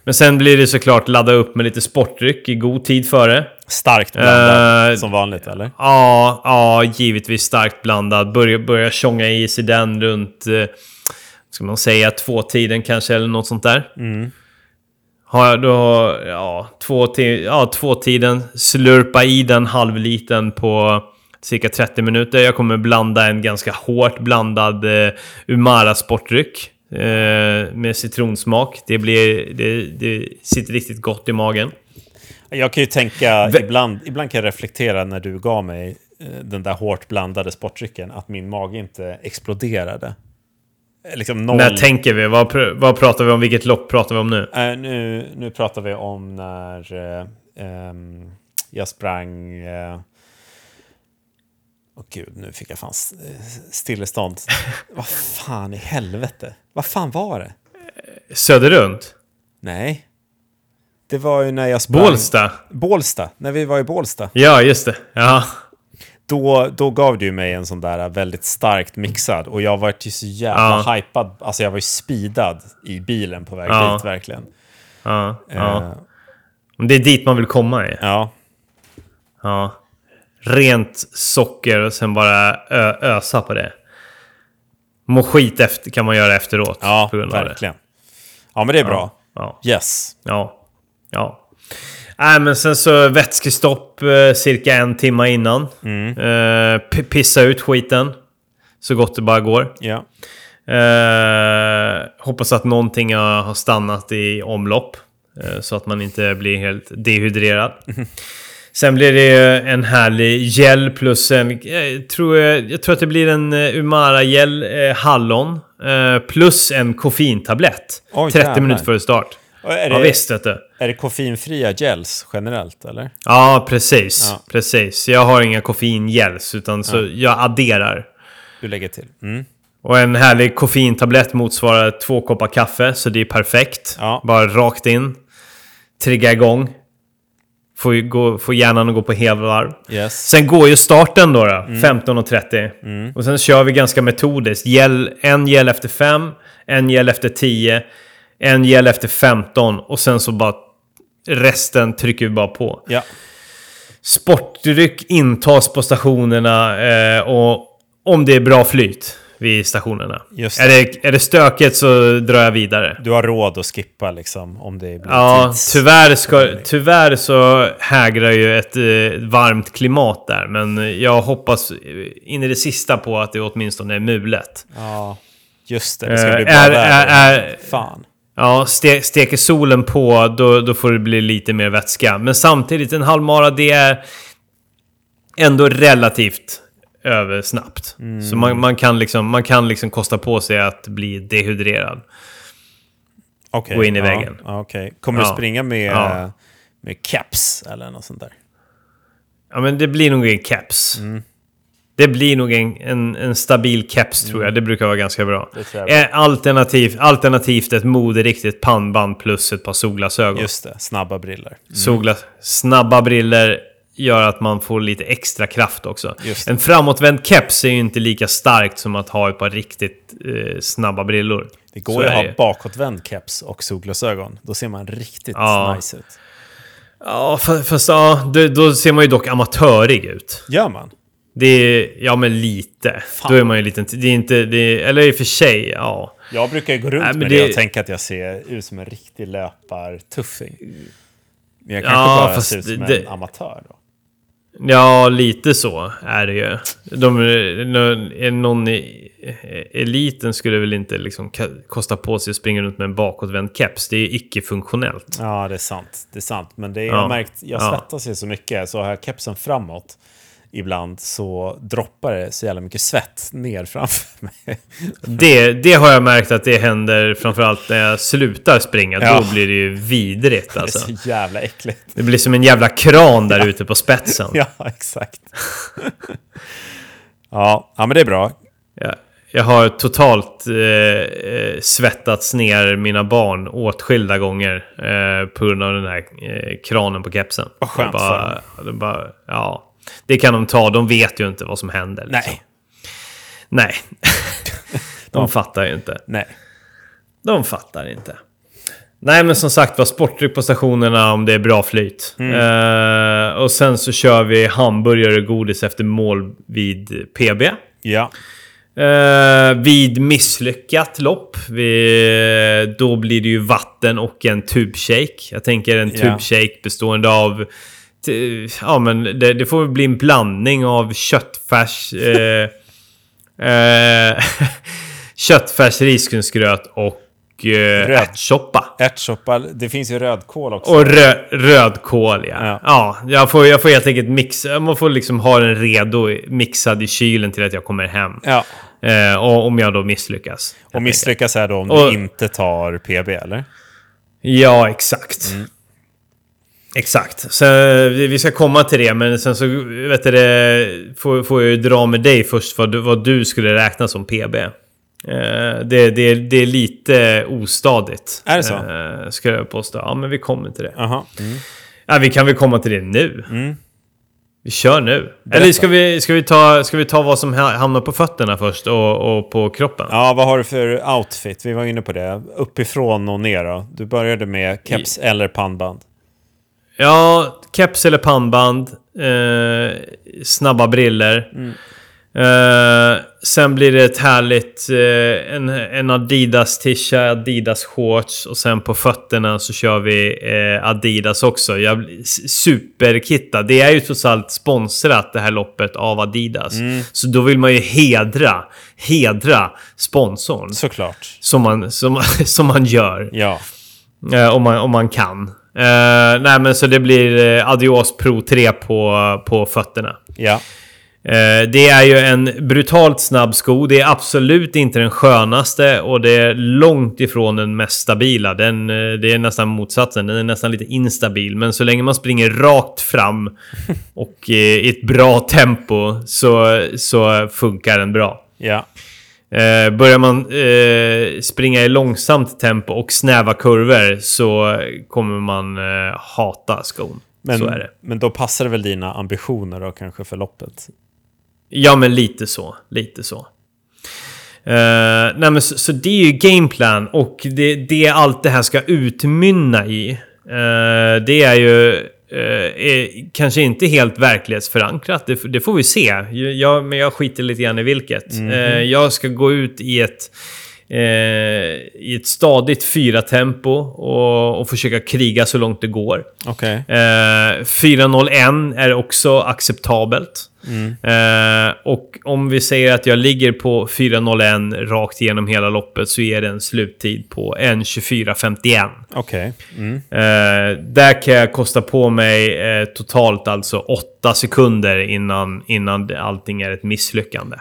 Speaker 1: Men sen blir det såklart ladda upp med lite sportdryck i god tid före.
Speaker 2: starkt blandad
Speaker 1: Eh,
Speaker 2: som vanligt eller?
Speaker 1: Ja, ja, givetvis starkt blandad. Börja, börja tjonga i sig den runt, eh, ska man säga, två-tiden kanske eller något sånt där.
Speaker 2: Mm.
Speaker 1: Har jag då, ja, två, ja, två-tiden, slurpa i den halvliten på cirka 30 minuter. Jag kommer blanda en ganska hårt blandad eh, Umara sportdryck eh, med citronsmak. Det, blir, det, det sitter riktigt gott i magen.
Speaker 2: Jag kan ju tänka, ibland, ibland kan jag reflektera när du gav mig eh, den där hårt blandade sportdrycken, att min mage inte exploderade. Liksom noll...
Speaker 1: När tänker vi? Vad, pr- vad pratar vi om? Vilket lopp pratar vi om nu?
Speaker 2: Eh, nu, nu pratar vi om när eh, ehm, jag sprang... eh, Åh gud, nu fick jag fan stillestånd. [LAUGHS] Vad fan i helvete? Vad fan var det?
Speaker 1: Söderrunt?
Speaker 2: Nej. Det var ju när jag sprang...
Speaker 1: Bålsta?
Speaker 2: Bålsta. När vi var i Bålsta.
Speaker 1: Ja, just det. Ja.
Speaker 2: Då, då gav du mig en sån där väldigt starkt mixad. Och jag var ju så jävla
Speaker 1: Ja.
Speaker 2: hypad. Alltså jag var ju speedad i bilen på väg
Speaker 1: Ja.
Speaker 2: dit verkligen.
Speaker 1: Ja, ja. Men Det är dit man vill komma i.
Speaker 2: ja.
Speaker 1: Ja. Rent socker och sen bara ö- ösa på det. Må skit efter, kan man göra efteråt.
Speaker 2: Ja, verkligen. Ja, men det är bra.
Speaker 1: Ja.
Speaker 2: Yes.
Speaker 1: Ja. Ja. Nej, men sen så vätskestopp eh, cirka en timme innan.
Speaker 2: Mm.
Speaker 1: Eh, pissa ut skiten. Så gott det bara går.
Speaker 2: Ja.
Speaker 1: Eh, hoppas att någonting har stannat i omlopp. eh, så att man inte blir helt dehydrerad. [LAUGHS] Sen blir det en härlig gel plus en... Jag tror, jag, tror att det blir en eh, Umara-gel eh, hallon. Eh, plus en koffeintablett.
Speaker 2: Oj,
Speaker 1: 30
Speaker 2: jävlar.
Speaker 1: minuter före start.
Speaker 2: Är,
Speaker 1: Ja
Speaker 2: det,
Speaker 1: visst vet du.
Speaker 2: är det koffeinfria gels generellt, eller?
Speaker 1: Ja precis.
Speaker 2: Ja.
Speaker 1: Precis. Jag har inga koffeingels utan så jag adderar.
Speaker 2: Du lägger till. Mm.
Speaker 1: Och en härlig koffeintablett motsvarar två koppar kaffe, så det är perfekt.
Speaker 2: Ja.
Speaker 1: Bara rakt in. Trigga igång. Får, ju gå, får hjärnan att gå på helvarv.
Speaker 2: Yes.
Speaker 1: Sen går ju starten då, då 15.30. Och sen kör vi ganska metodiskt. Gel, en gel efter 5, en gel efter 10, en gel efter 15 och sen så bara resten trycker vi bara på.
Speaker 2: Ja.
Speaker 1: Sportdryck intas på stationerna eh, och om det är bra flyt vid stationerna.
Speaker 2: Just
Speaker 1: Är det, är det stökigt så drar jag vidare.
Speaker 2: Du har råd att skippa liksom om det blir
Speaker 1: Ja,
Speaker 2: tids...
Speaker 1: tyvärr, ska, tyvärr så hägrar ju ett eh, varmt klimat där. Men jag hoppas in i det sista på att det åtminstone är mulet.
Speaker 2: Ja, just det. Det ska bli
Speaker 1: Eh,
Speaker 2: bra
Speaker 1: är-
Speaker 2: väder.
Speaker 1: är- är-
Speaker 2: Fan.
Speaker 1: Ja, ste, steker solen på, då, då får det bli lite mer vätska. Men samtidigt, en halvmara, det är ändå relativt översnabbt. Så man, man kan liksom, man kan liksom kosta på sig att bli dehydrerad.
Speaker 2: Okej,
Speaker 1: Gå in i
Speaker 2: ja,
Speaker 1: väggen.
Speaker 2: Okej. Kommer du
Speaker 1: Ja.
Speaker 2: springa med,
Speaker 1: Ja.
Speaker 2: med caps eller något sånt där?
Speaker 1: Ja, men det blir nog en keps.
Speaker 2: Mm.
Speaker 1: Det blir nog en, en, en stabil keps tror jag. Det brukar vara ganska bra. Eh, Alternativ, alternativt ett moderiktigt pannband plus ett par solglasögon.
Speaker 2: Just det, snabba briller.
Speaker 1: Solglas, snabba briller gör att man får lite extra kraft också. En framåtvänd keps är ju inte lika starkt som att ha ett par riktigt eh, snabba brillor.
Speaker 2: Det går ju att ha bakåtvänd keps och solglasögon. Då ser man riktigt
Speaker 1: Ja.
Speaker 2: nice ut.
Speaker 1: Ja, fa- fast ja, då, då ser man ju dock amatörig ut.
Speaker 2: Gör man?
Speaker 1: Det är, ja men lite.
Speaker 2: Fan.
Speaker 1: Då är man ju lite, det är inte, det är, eller i och för sig, ja.
Speaker 2: Jag brukar ju gå runt
Speaker 1: Nej,
Speaker 2: med
Speaker 1: det-
Speaker 2: det och tänka att jag ser ut som en riktig löpartuffing. Men jag
Speaker 1: Ja,
Speaker 2: kanske bara
Speaker 1: fast
Speaker 2: ser ut som
Speaker 1: det-
Speaker 2: en amatör då.
Speaker 1: Ja, lite så är det ju. De, någon i eliten skulle väl inte liksom kosta på sig att springa runt med en bakåtvänd keps. Det är icke-funktionellt.
Speaker 2: Ja, det är sant. Det är sant. Men det är, jag
Speaker 1: Ja.
Speaker 2: har märkt, jag
Speaker 1: Ja.
Speaker 2: svettas ju så mycket, så har jag kepsen framåt ibland så droppar det så jävla mycket svett ner framför [LAUGHS] mig.
Speaker 1: Det, det har jag märkt att det händer framförallt när jag slutar springa.
Speaker 2: Ja.
Speaker 1: Då blir det ju vidrigt
Speaker 2: Det är
Speaker 1: alltså.
Speaker 2: så jävla äckligt.
Speaker 1: Det blir som en jävla kran där ute på spetsen.
Speaker 2: Ja, exakt. ja, ja, men det är bra.
Speaker 1: Jag, jag har totalt eh, eh, svettats ner mina barn åtskilda gånger eh, på grund av den här eh, kranen på kepsen.
Speaker 2: Vad skönt
Speaker 1: bara, det bara, ja, Det kan de ta, de vet ju inte vad som händer. Liksom.
Speaker 2: Nej,
Speaker 1: Nej. [LAUGHS] de fattar ju inte.
Speaker 2: nej.
Speaker 1: De fattar inte. Nej, men som sagt var, sportdryck på stationerna om det är bra flyt.
Speaker 2: Mm.
Speaker 1: Eh, och sen så kör vi hamburgare och godis efter mål vid PB.
Speaker 2: Ja,
Speaker 1: Eh, vid misslyckat lopp, vi, då blir det ju vatten och en tubshake. Jag tänker en tubshake bestående av... t- Ja, men det, det får bli en blandning av köttfärs... Eh, [LAUGHS] eh, [LAUGHS] köttfärs, risgrynsgröt och eh,
Speaker 2: Röd.
Speaker 1: ärtsoppa.
Speaker 2: ärtsoppa. Det finns ju rödkål också.
Speaker 1: Och rö, rödkål, ja.
Speaker 2: Ja.
Speaker 1: Ja, jag, får, jag får helt enkelt mixa. Man får liksom ha den redo, mixad i kylen till att jag kommer hem.
Speaker 2: Ja,
Speaker 1: Eh, och om jag då misslyckas.
Speaker 2: och misslyckas är då om
Speaker 1: Och-
Speaker 2: du inte tar PB, eller?
Speaker 1: Ja, exakt. Exakt. Så eh, vi ska komma till det, men sen så vet du, får, får jag ju dra med dig först vad du, vad du skulle räkna som PB. Eh, det, det, det är lite ostadigt.
Speaker 2: Är det så?
Speaker 1: Eh, ska jag påstå. Ja, men vi kommer till det.
Speaker 2: Jaha. Mm.
Speaker 1: Ja, vi kan väl komma till det nu. Vi kör nu.
Speaker 2: Berätta.
Speaker 1: Eller ska vi, ska, vi ta, ska vi ta vad som ha- hamnar på fötterna först och, och på kroppen?
Speaker 2: Ja, vad har du för outfit? Vi var inne på det. Uppifrån och ner då. Du började med keps eller pannband.
Speaker 1: Ja, keps eller pannband. Eh, snabba briller. Eh, sen blir det ett härligt... Eh, en, en Adidas t-shirt, Adidas shorts och sen på fötterna så kör vi eh, Adidas också. Jag, superkitta. Det är ju trots allt sponsrat det här loppet av Adidas. Så då vill man ju hedra, hedra sponsorn.
Speaker 2: Såklart.
Speaker 1: Som man, som, [LAUGHS] som man gör.
Speaker 2: Ja.
Speaker 1: Eh, om, man, om man kan. Eh, nej men så det blir eh, Adios Pro 3 på, på fötterna.
Speaker 2: Ja.
Speaker 1: Eh, det är ju en brutalt snabb sko. Det är absolut inte den skönaste och det är långt ifrån den mest stabila. Den, det är nästan motsatsen. Den är nästan lite instabil. Men så länge man springer rakt fram [LAUGHS] och i ett bra tempo så, så funkar den bra.
Speaker 2: Ja.
Speaker 1: Eh, börjar man eh, springa i långsamt tempo och snäva kurvor så kommer man eh, hata skon.
Speaker 2: Men,
Speaker 1: så är det.
Speaker 2: men då passar väl dina ambitioner då kanske för loppet?
Speaker 1: Ja, men lite så. Lite så. Eh, nej, men så, så det är ju gameplan och det, det allt det här ska utmynna i. eh, det är ju är kanske inte helt verklighetsförankrat. Det, det får vi se. Jag, men jag skiter lite grann i vilket. Eh, jag ska gå ut i ett eh, i ett stadigt fyra tempo och, och försöka kriga så långt det går.
Speaker 2: Okej.
Speaker 1: Eh, 401 är också acceptabelt. Eh, och om vi säger att jag ligger på 401 rakt igenom hela loppet så är det en sluttid på 1.24.51.
Speaker 2: Okej. Mm.
Speaker 1: Eh, där kan jag kosta på mig eh, totalt alltså 8 sekunder innan, innan allting är ett misslyckande.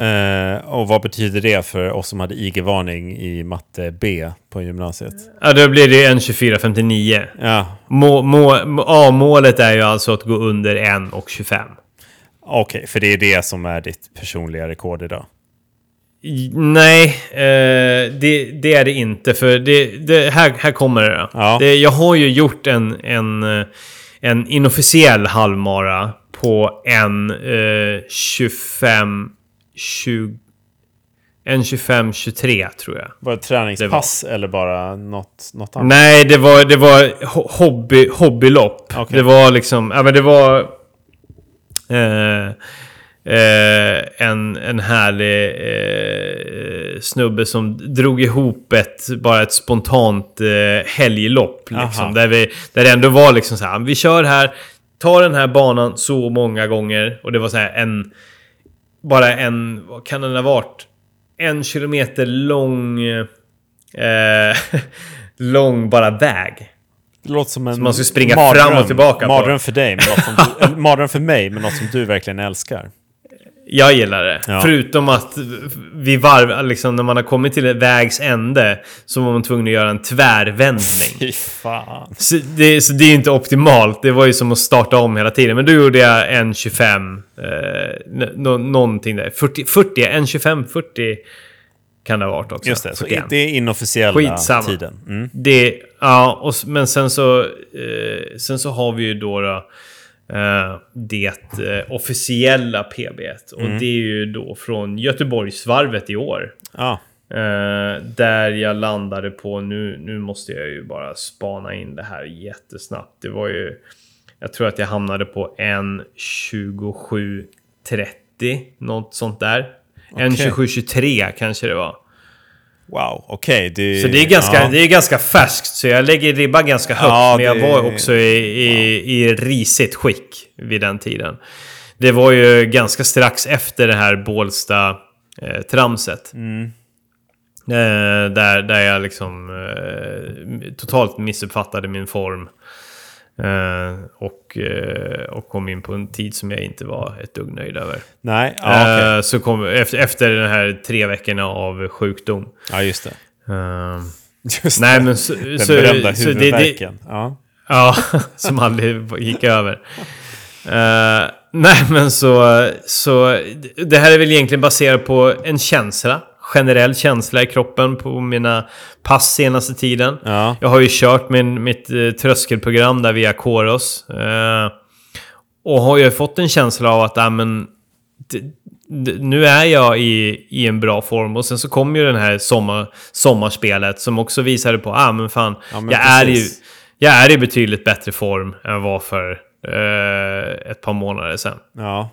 Speaker 2: Eh, och vad betyder det för oss som hade IG-varning i matte B på gymnasiet?
Speaker 1: Ja, då blir det 1.24.59.
Speaker 2: Ja,
Speaker 1: Må, må, må, ja, målet är ju alltså att gå under 1.25.
Speaker 2: okej, för det är det som är ditt personliga rekord idag.
Speaker 1: Nej, eh, det, det är det inte. För det, det, här, här kommer det.
Speaker 2: Ja.
Speaker 1: det. Jag har ju gjort en, en, eh, en inofficiell halvmara på en eh, 25... 20, en 25-23 tror jag.
Speaker 2: Var det träningspass eller bara något, något annat?
Speaker 1: Nej, det var, det var ho- hobby, hobbylopp.
Speaker 2: Okej.
Speaker 1: Det var liksom... Ja, men det var... Eh, eh, en, en härlig eh, snubbe som drog ihop ett, bara ett spontant eh, helglopp. Liksom, där, vi, där det ändå var liksom så här, vi kör här, tar den här banan så många gånger. Och det var så här en... Bara en, vad kan den ha varit? En kilometer lång... Eh, [LAUGHS] lång bara väg.
Speaker 2: Det låter som en
Speaker 1: man ska springa
Speaker 2: mardröm,
Speaker 1: fram och tillbaka.
Speaker 2: Mardröm för dig, men något som du, [LAUGHS] mardröm för mig, men något som du verkligen älskar.
Speaker 1: Jag gillar det.
Speaker 2: Ja.
Speaker 1: Förutom att vid varv, liksom när man har kommit till vägs ände så var man tvungen att göra en tvärvändning. [LAUGHS]
Speaker 2: Fy fan.
Speaker 1: Så det, så det är inte optimalt. Det var ju som att starta om hela tiden. Men då gjorde jag en 25. Eh, n- nå- någonting där. 40, 40 en 25, 40 kan det ha varit också.
Speaker 2: Just det, så
Speaker 1: 41.
Speaker 2: det är inofficiella
Speaker 1: Skitsamma.
Speaker 2: tiden. Mm.
Speaker 1: Det, ja, och, men sen så, eh, sen så har vi ju då, då det eh, officiella PB. Och
Speaker 2: Mm.
Speaker 1: det är ju då från Göteborgsvarvet i år.
Speaker 2: Ja,
Speaker 1: Eh, där jag landade på, nu, nu måste jag ju bara spana in det här jättesnabbt. Det var ju, jag tror att jag hamnade på en 27.30, något sånt där. En
Speaker 2: Okej.
Speaker 1: 27.23 kanske det var.
Speaker 2: Wow, okej.
Speaker 1: Så det är, ganska,
Speaker 2: ja.
Speaker 1: det är ganska färskt, så jag lägger ribban ganska högt.
Speaker 2: Ja,
Speaker 1: men jag
Speaker 2: det-
Speaker 1: var också i, i, i risigt skick vid den tiden. Det var ju ganska strax efter det här Bålsta-tramset.
Speaker 2: Mm.
Speaker 1: Eh, där, där jag liksom eh, totalt missuppfattade min form. Eh, och, eh, och kom in på en tid som jag inte var ett dugg nöjd över.
Speaker 2: Nej, okej.
Speaker 1: Eh, så kom, efter, efter den här tre veckorna av sjukdom.
Speaker 2: ja just det.
Speaker 1: Eh, [LAUGHS]
Speaker 2: Just
Speaker 1: nej
Speaker 2: det.
Speaker 1: men så,
Speaker 2: Den
Speaker 1: så,
Speaker 2: berömda
Speaker 1: så det, det,
Speaker 2: huvudvärken. Ja.
Speaker 1: Ja, [LAUGHS] som aldrig gick över. Eh, nej, men så, så... Det här är väl egentligen baserat på en känsla. Generell känsla i kroppen på mina pass senaste tiden.
Speaker 2: Ja.
Speaker 1: Jag har ju kört min, mitt eh, tröskelprogram där via Koros. Eh, och har ju fått en känsla av att, ah, men, nu är jag i, i en bra form. Och sen så kom ju den här sommar, sommarspelet som också visade på, ah men fan,
Speaker 2: Ja, men
Speaker 1: jag, är ju, jag är i betydligt bättre form än var för eh, ett par månader sedan.
Speaker 2: Ja.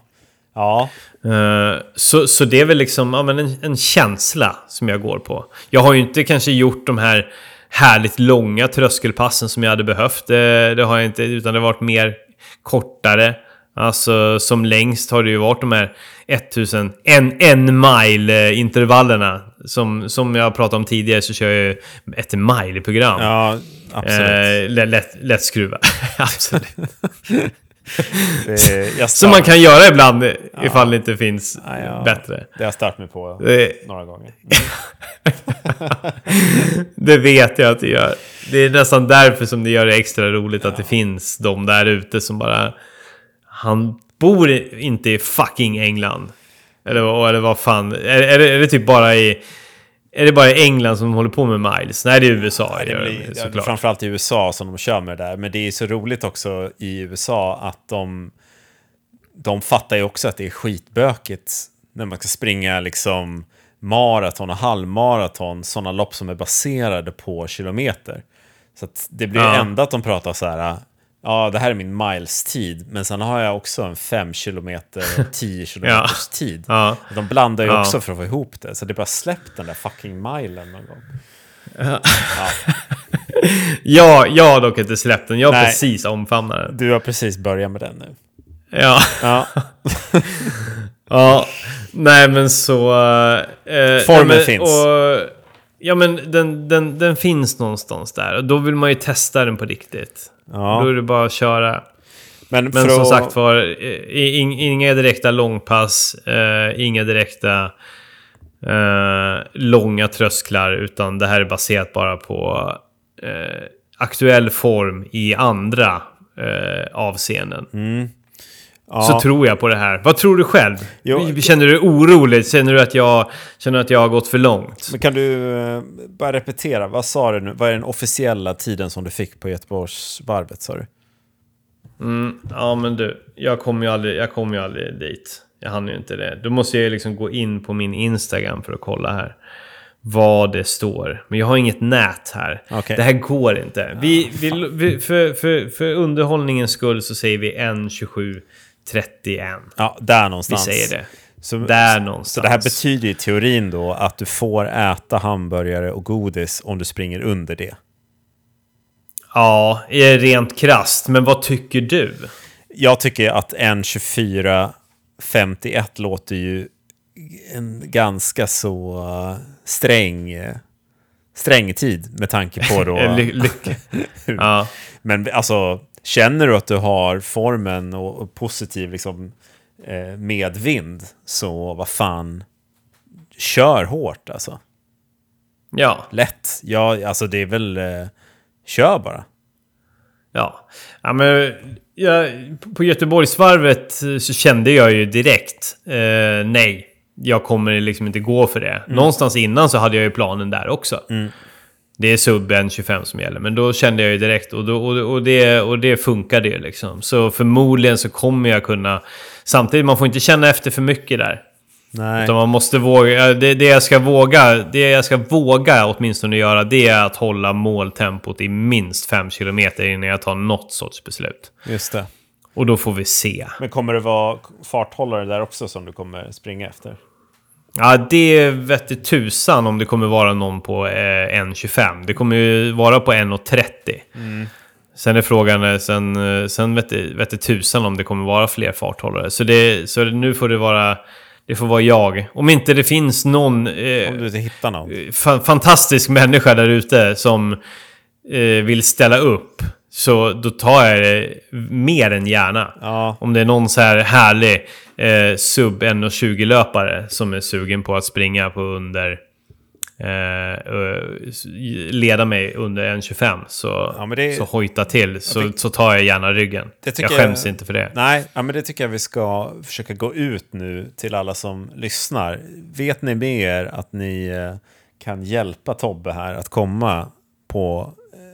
Speaker 2: Ja.
Speaker 1: Eh, så, så det är väl liksom ja, men en, en känsla som jag går på. Jag har ju inte kanske gjort de här härligt långa tröskelpassen som jag hade behövt. Det, det har jag inte, utan det har varit mer kortare. Alltså som längst har det ju varit de här 1000, en, en mile eh, intervallerna. Som, som jag pratade om tidigare så kör jag ju ett mile-program.
Speaker 2: Ja, absolut.
Speaker 1: Eh, lätt, lätt skruva. [LAUGHS] absolut. [LAUGHS] Som man kan göra ibland ifall det inte finns
Speaker 2: Ja, ja.
Speaker 1: bättre.
Speaker 2: Det har jag stört mig på
Speaker 1: Det,
Speaker 2: några gånger. [LAUGHS]
Speaker 1: det vet jag att det gör. Det är nästan därför som det gör det extra roligt att det finns de där ute som bara... Han bor inte i fucking England. Eller, eller vad fan. Är, är, det, är det typ bara i... Är det bara England som håller på med miles? Nej, det är USA.
Speaker 2: Det
Speaker 1: gör
Speaker 2: blir, ja,
Speaker 1: såklart.
Speaker 2: framförallt i USA som de kör med det där. Men det är så roligt också i USA att de, de fattar ju också att det är skitbökigt när man ska springa liksom maraton och halvmaraton, sådana lopp som är baserade på kilometer. Så det blir
Speaker 1: Ja.
Speaker 2: ändå att de pratar så här, ja, det här är min miles-tid, men sen har jag också en 5 kilometer [LAUGHS] och 10 kilometers tid.
Speaker 1: Ja.
Speaker 2: De blandar ju också för att få ihop det, så det är bara släpp den där fucking milen någon gång. Ja. [LAUGHS]
Speaker 1: Ja, jag har dock inte släppt den. Jag har
Speaker 2: Nej.
Speaker 1: precis omfamnat den.
Speaker 2: Du har precis börjat med den nu.
Speaker 1: Ja.
Speaker 2: Ja, [LAUGHS]
Speaker 1: ja. Nej, men så... Eh,
Speaker 2: Formen
Speaker 1: nej, men,
Speaker 2: finns.
Speaker 1: Och, ja, men den, den, den finns någonstans där. Och då vill man ju testa den på riktigt.
Speaker 2: Ja.
Speaker 1: Då är det bara att köra.
Speaker 2: men,
Speaker 1: Men
Speaker 2: för
Speaker 1: som sagt var, in, inga direkta långpass, eh, inga direkta eh, långa trösklar, utan det här är baserat bara på eh, aktuell form i andra eh, avseenden.
Speaker 2: Mm. Ja,
Speaker 1: Så tror jag på det här. Vad tror du själv?
Speaker 2: Jo,
Speaker 1: Känner du dig orolig? Känner du att jag, känner att jag har gått för långt?
Speaker 2: Men kan du eh, bara repetera, vad sa du nu? Vad är den officiella tiden som du fick på Göteborgsvarvet sa du?
Speaker 1: Mm, ja men du, jag kommer ju aldrig, jag kommer ju aldrig dit. Jag hann ju inte det. Då måste jag liksom gå in på min Instagram för att kolla här. Vad det står. Men jag har inget nät här.
Speaker 2: Okej.
Speaker 1: Det här går inte. Vi, vi, vi, för, för, för underhållningens skull så säger vi 1.27.31.
Speaker 2: Ja, där
Speaker 1: Vi
Speaker 2: någonstans.
Speaker 1: säger det.
Speaker 2: Så,
Speaker 1: Där någonstans.
Speaker 2: så det här betyder i teorin då att du får äta hamburgare och godis om du springer under det.
Speaker 1: Ja, är rent krast. Men vad tycker du?
Speaker 2: Jag tycker att 1.24.51 låter ju en ganska så uh, sträng, uh, sträng tid med tanke på [LAUGHS] då...
Speaker 1: Ly-. [LAUGHS] Ja.
Speaker 2: Men alltså, känner du att du har formen och, och positiv liksom, eh, medvind, så vad fan, kör hårt alltså.
Speaker 1: ja.
Speaker 2: Lätt. Ja, alltså det är väl, eh, kör bara.
Speaker 1: Ja, ja men jag, på Göteborgsvarvet så kände jag ju direkt eh, nej. Jag kommer liksom inte gå för det. Någonstans innan så hade jag ju planen där också. Det är sub 1.25 som gäller. Men då kände jag ju direkt och, då, och, och, det, och det funkade ju liksom. Så förmodligen så kommer jag kunna... Samtidigt, man får inte känna efter för mycket där.
Speaker 2: Nej.
Speaker 1: Utan man måste våga, det, det jag ska våga, det jag ska våga åtminstone göra, det är att hålla måltempot i minst 5 km innan jag tar något sorts beslut.
Speaker 2: Just det.
Speaker 1: Och då får vi se.
Speaker 2: Men kommer det vara farthållare där också som du kommer springa efter?
Speaker 1: Ja, det vette tusan om det kommer vara någon på eh, 1.25. Det kommer ju vara på 1.30. Sen är frågan, eh, sen, eh, sen vette, vette tusan om det kommer vara fler farthållare. Så, det, så nu får det vara, det får vara jag. Om inte det finns någon... Eh,
Speaker 2: Om du inte hittar någon?
Speaker 1: fa- fantastisk människa där ute som eh, vill ställa upp så då tar jag det mer än gärna.
Speaker 2: Ja.
Speaker 1: Om det är någon så här härlig eh, sub 1.20-löpare som är sugen på att springa på under... Eh, leda mig under 1.25 så,
Speaker 2: ja,
Speaker 1: så hojta till så,
Speaker 2: tyck,
Speaker 1: så tar jag gärna ryggen. jag skäms jag, inte för det.
Speaker 2: Nej, ja, men det tycker jag vi ska försöka gå ut nu till alla som lyssnar. Vet ni med er att ni eh, kan hjälpa Tobbe här att komma på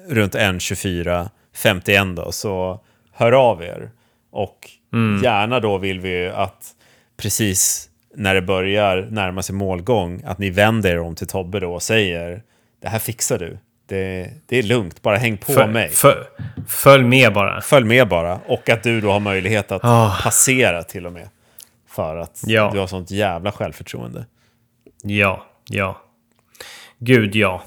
Speaker 2: eh, runt 1.24 51 då, så hör av er. Och mm. gärna då vill vi att precis när det börjar närma sig målgång, att ni vänder er om till Tobbe då och säger det här fixar du. Det, det är lugnt, bara häng på
Speaker 1: följ,
Speaker 2: mig.
Speaker 1: Följ, följ med bara.
Speaker 2: Följ med bara. Och att du då har möjlighet att
Speaker 1: oh.
Speaker 2: passera till och med. För att
Speaker 1: ja.
Speaker 2: du har sånt jävla självförtroende.
Speaker 1: Ja, ja. Gud ja.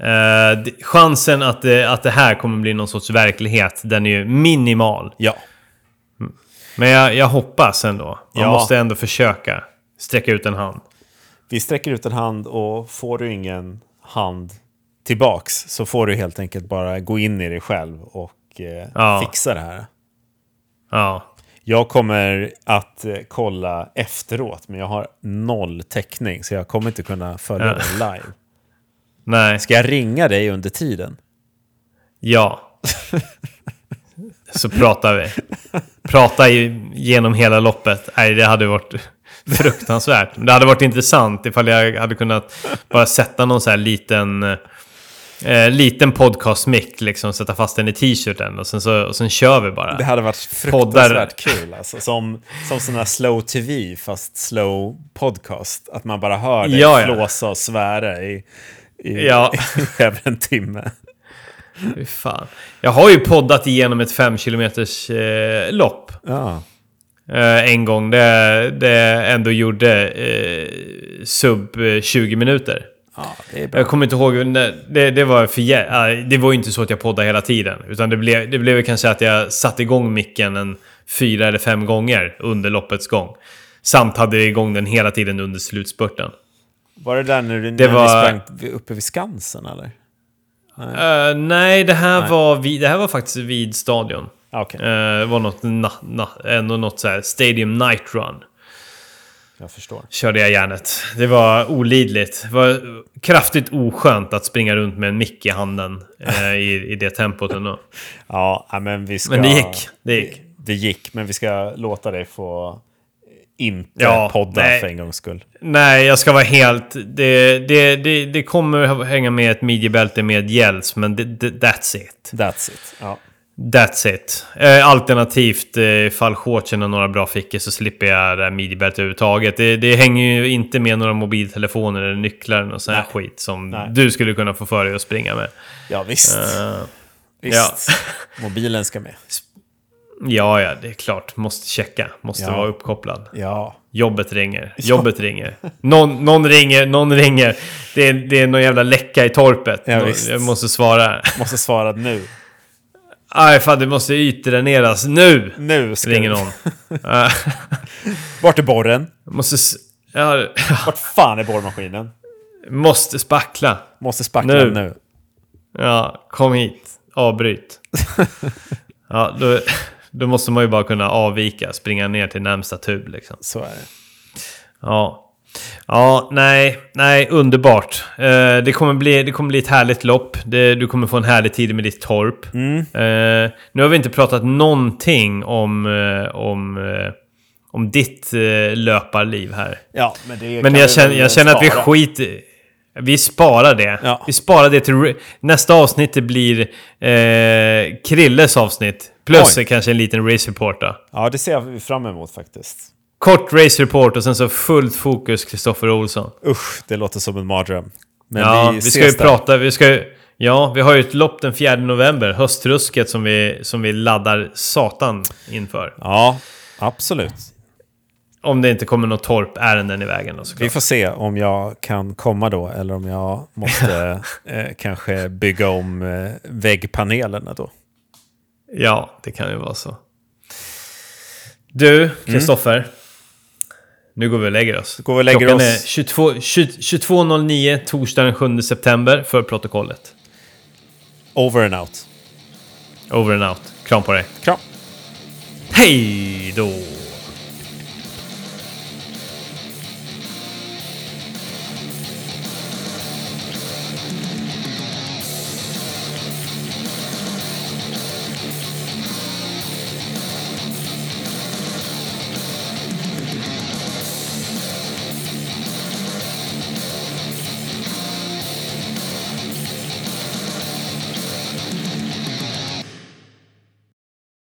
Speaker 1: Eh, chansen att det, att det här kommer bli någon sorts verklighet, den är ju minimal.
Speaker 2: Ja.
Speaker 1: Men jag, jag hoppas ändå. Man
Speaker 2: Ja.
Speaker 1: måste ändå försöka sträcka ut en hand.
Speaker 2: Vi sträcker ut en hand och får du ingen hand tillbaks så får du helt enkelt bara gå in i dig själv och eh,
Speaker 1: Ja.
Speaker 2: fixa det här.
Speaker 1: Ja.
Speaker 2: Jag kommer att eh, kolla efteråt, men jag har noll täckning så jag kommer inte kunna följa
Speaker 1: Ja.
Speaker 2: live.
Speaker 1: Nej.
Speaker 2: Ska jag ringa dig under tiden?
Speaker 1: Ja. [LAUGHS] Så pratar vi. Prata genom hela loppet. Nej, det hade varit fruktansvärt. Det hade varit intressant ifall jag hade kunnat bara sätta någon så här liten... Eh, liten podcast-mick, liksom sätta fast den i t-shirten och sen, så, och sen kör vi bara.
Speaker 2: Det hade varit fruktansvärt kul. Alltså. Som, som sån här slow tv fast slow podcast. Att man bara hör dig
Speaker 1: Ja, ja.
Speaker 2: flåsa och svära i, i,
Speaker 1: Ja.
Speaker 2: i [LAUGHS] över en timme.
Speaker 1: Fy fan. Jag har ju poddat igenom ett 5 km eh, lopp.
Speaker 2: Ja.
Speaker 1: Eh, en gång. Det, det ändå gjorde eh, sub eh, 20 minuter.
Speaker 2: ja, det är bra.
Speaker 1: Jag kommer inte ihåg. Det, det var för jä- äh, Det var ju inte så att jag poddade hela tiden. Utan det blev, det blev kanske att jag satte igång micken en fyra eller fem gånger under loppets gång. Samt hade jag igång den hela tiden under slutspurten.
Speaker 2: Var det där när, du,
Speaker 1: Det
Speaker 2: när
Speaker 1: var-
Speaker 2: ni sprang uppe vid Skansen eller?
Speaker 1: Eh, nej, det här,
Speaker 2: Nej.
Speaker 1: Var vid, det här var faktiskt vid stadion.
Speaker 2: Ah, Okej,
Speaker 1: Eh, det var något, na, na, ändå något så här Stadium Night Run.
Speaker 2: jag förstår.
Speaker 1: Körde jag järnet. Det var olidligt. Det var kraftigt oskönt att springa runt med en mick i handen eh, i, i det tempot ändå. [LAUGHS]
Speaker 2: Ja, men vi ska...
Speaker 1: Men det gick. Det gick.
Speaker 2: Det gick, men vi ska låta dig få inte
Speaker 1: Ja,
Speaker 2: podda
Speaker 1: nej.
Speaker 2: för en gångs skull.
Speaker 1: Nej, jag ska vara helt... Det, det, det, det kommer hänga med ett midjebälte med gälls, men det, det, that's it.
Speaker 2: That's it. Ja.
Speaker 1: That's it. Eh, alternativt, eh, ifall shortsen har några bra fickor så slipper jag det här midjebältet överhuvudtaget. Det, det hänger ju inte med några mobiltelefoner eller nycklar och sån här
Speaker 2: Nej.
Speaker 1: skit som
Speaker 2: Nej.
Speaker 1: du skulle kunna få för dig att springa med.
Speaker 2: ja, visst.
Speaker 1: Eh,
Speaker 2: visst. [LAUGHS] Mobilen ska med.
Speaker 1: Ja, ja, det är klart. Måste checka. Måste
Speaker 2: Ja.
Speaker 1: vara uppkopplad.
Speaker 2: Ja.
Speaker 1: Jobbet ringer. Jobbet ringer. Någon, någon ringer, någon ringer. Det är, det är någon jävla läcka i torpet.
Speaker 2: Ja,
Speaker 1: Nå-
Speaker 2: visst.
Speaker 1: jag måste svara.
Speaker 2: Måste svara nu.
Speaker 1: Aj, fan det måste ytdräneras nu!
Speaker 2: Nu ska
Speaker 1: Ringer någon. [LAUGHS]
Speaker 2: Vart är borren?
Speaker 1: måste... s- Ja,
Speaker 2: Vart fan är borrmaskinen?
Speaker 1: måste spackla.
Speaker 2: Måste spackla
Speaker 1: Nu.
Speaker 2: nu.
Speaker 1: Ja, kom hit. Avbryt. [LAUGHS] Ja, då, då måste man ju bara kunna avvika. Springa ner till närmsta tub liksom.
Speaker 2: Så är det.
Speaker 1: Ja. Ja, nej, nej, underbart. Eh, det, kommer bli, det kommer bli ett härligt lopp. Det, du kommer få en härlig tid med ditt torp. Eh, nu har vi inte pratat någonting om, eh, om, eh, om ditt eh, löparliv här.
Speaker 2: Ja, men det
Speaker 1: Men jag känner, jag känner att vi skiter... Vi sparar det.
Speaker 2: Ja.
Speaker 1: Vi sparar det till... Nästa avsnitt det blir eh, Krilles avsnitt. Plus
Speaker 2: Oj.
Speaker 1: kanske en liten race report då.
Speaker 2: Ja, det ser jag fram emot faktiskt.
Speaker 1: Kort race report och sen så fullt fokus Kristoffer Olsson.
Speaker 2: Usch, det låter som en mardröm. Men
Speaker 1: ja,
Speaker 2: vi,
Speaker 1: vi, ska ju
Speaker 2: där.
Speaker 1: prata... Vi ska ju, ja, vi har ju ett lopp den 4 november. Höstrusket som vi, som vi laddar satan inför.
Speaker 2: Ja, absolut.
Speaker 1: Om det inte kommer något torpärenden i vägen då såklart.
Speaker 2: Vi får se om jag kan komma då eller om jag måste [LAUGHS] eh, kanske bygga om eh, väggpanelerna då.
Speaker 1: Ja, det kan ju vara så. Du, Kristoffer. Nu går vi och lägger oss.
Speaker 2: Går vi och lägger
Speaker 1: Klockan
Speaker 2: oss.
Speaker 1: är 22 20 22.09 torsdag den 7 september för protokollet.
Speaker 2: Over and out.
Speaker 1: Over and out. Kram på dig.
Speaker 2: Kram!
Speaker 1: Hej då!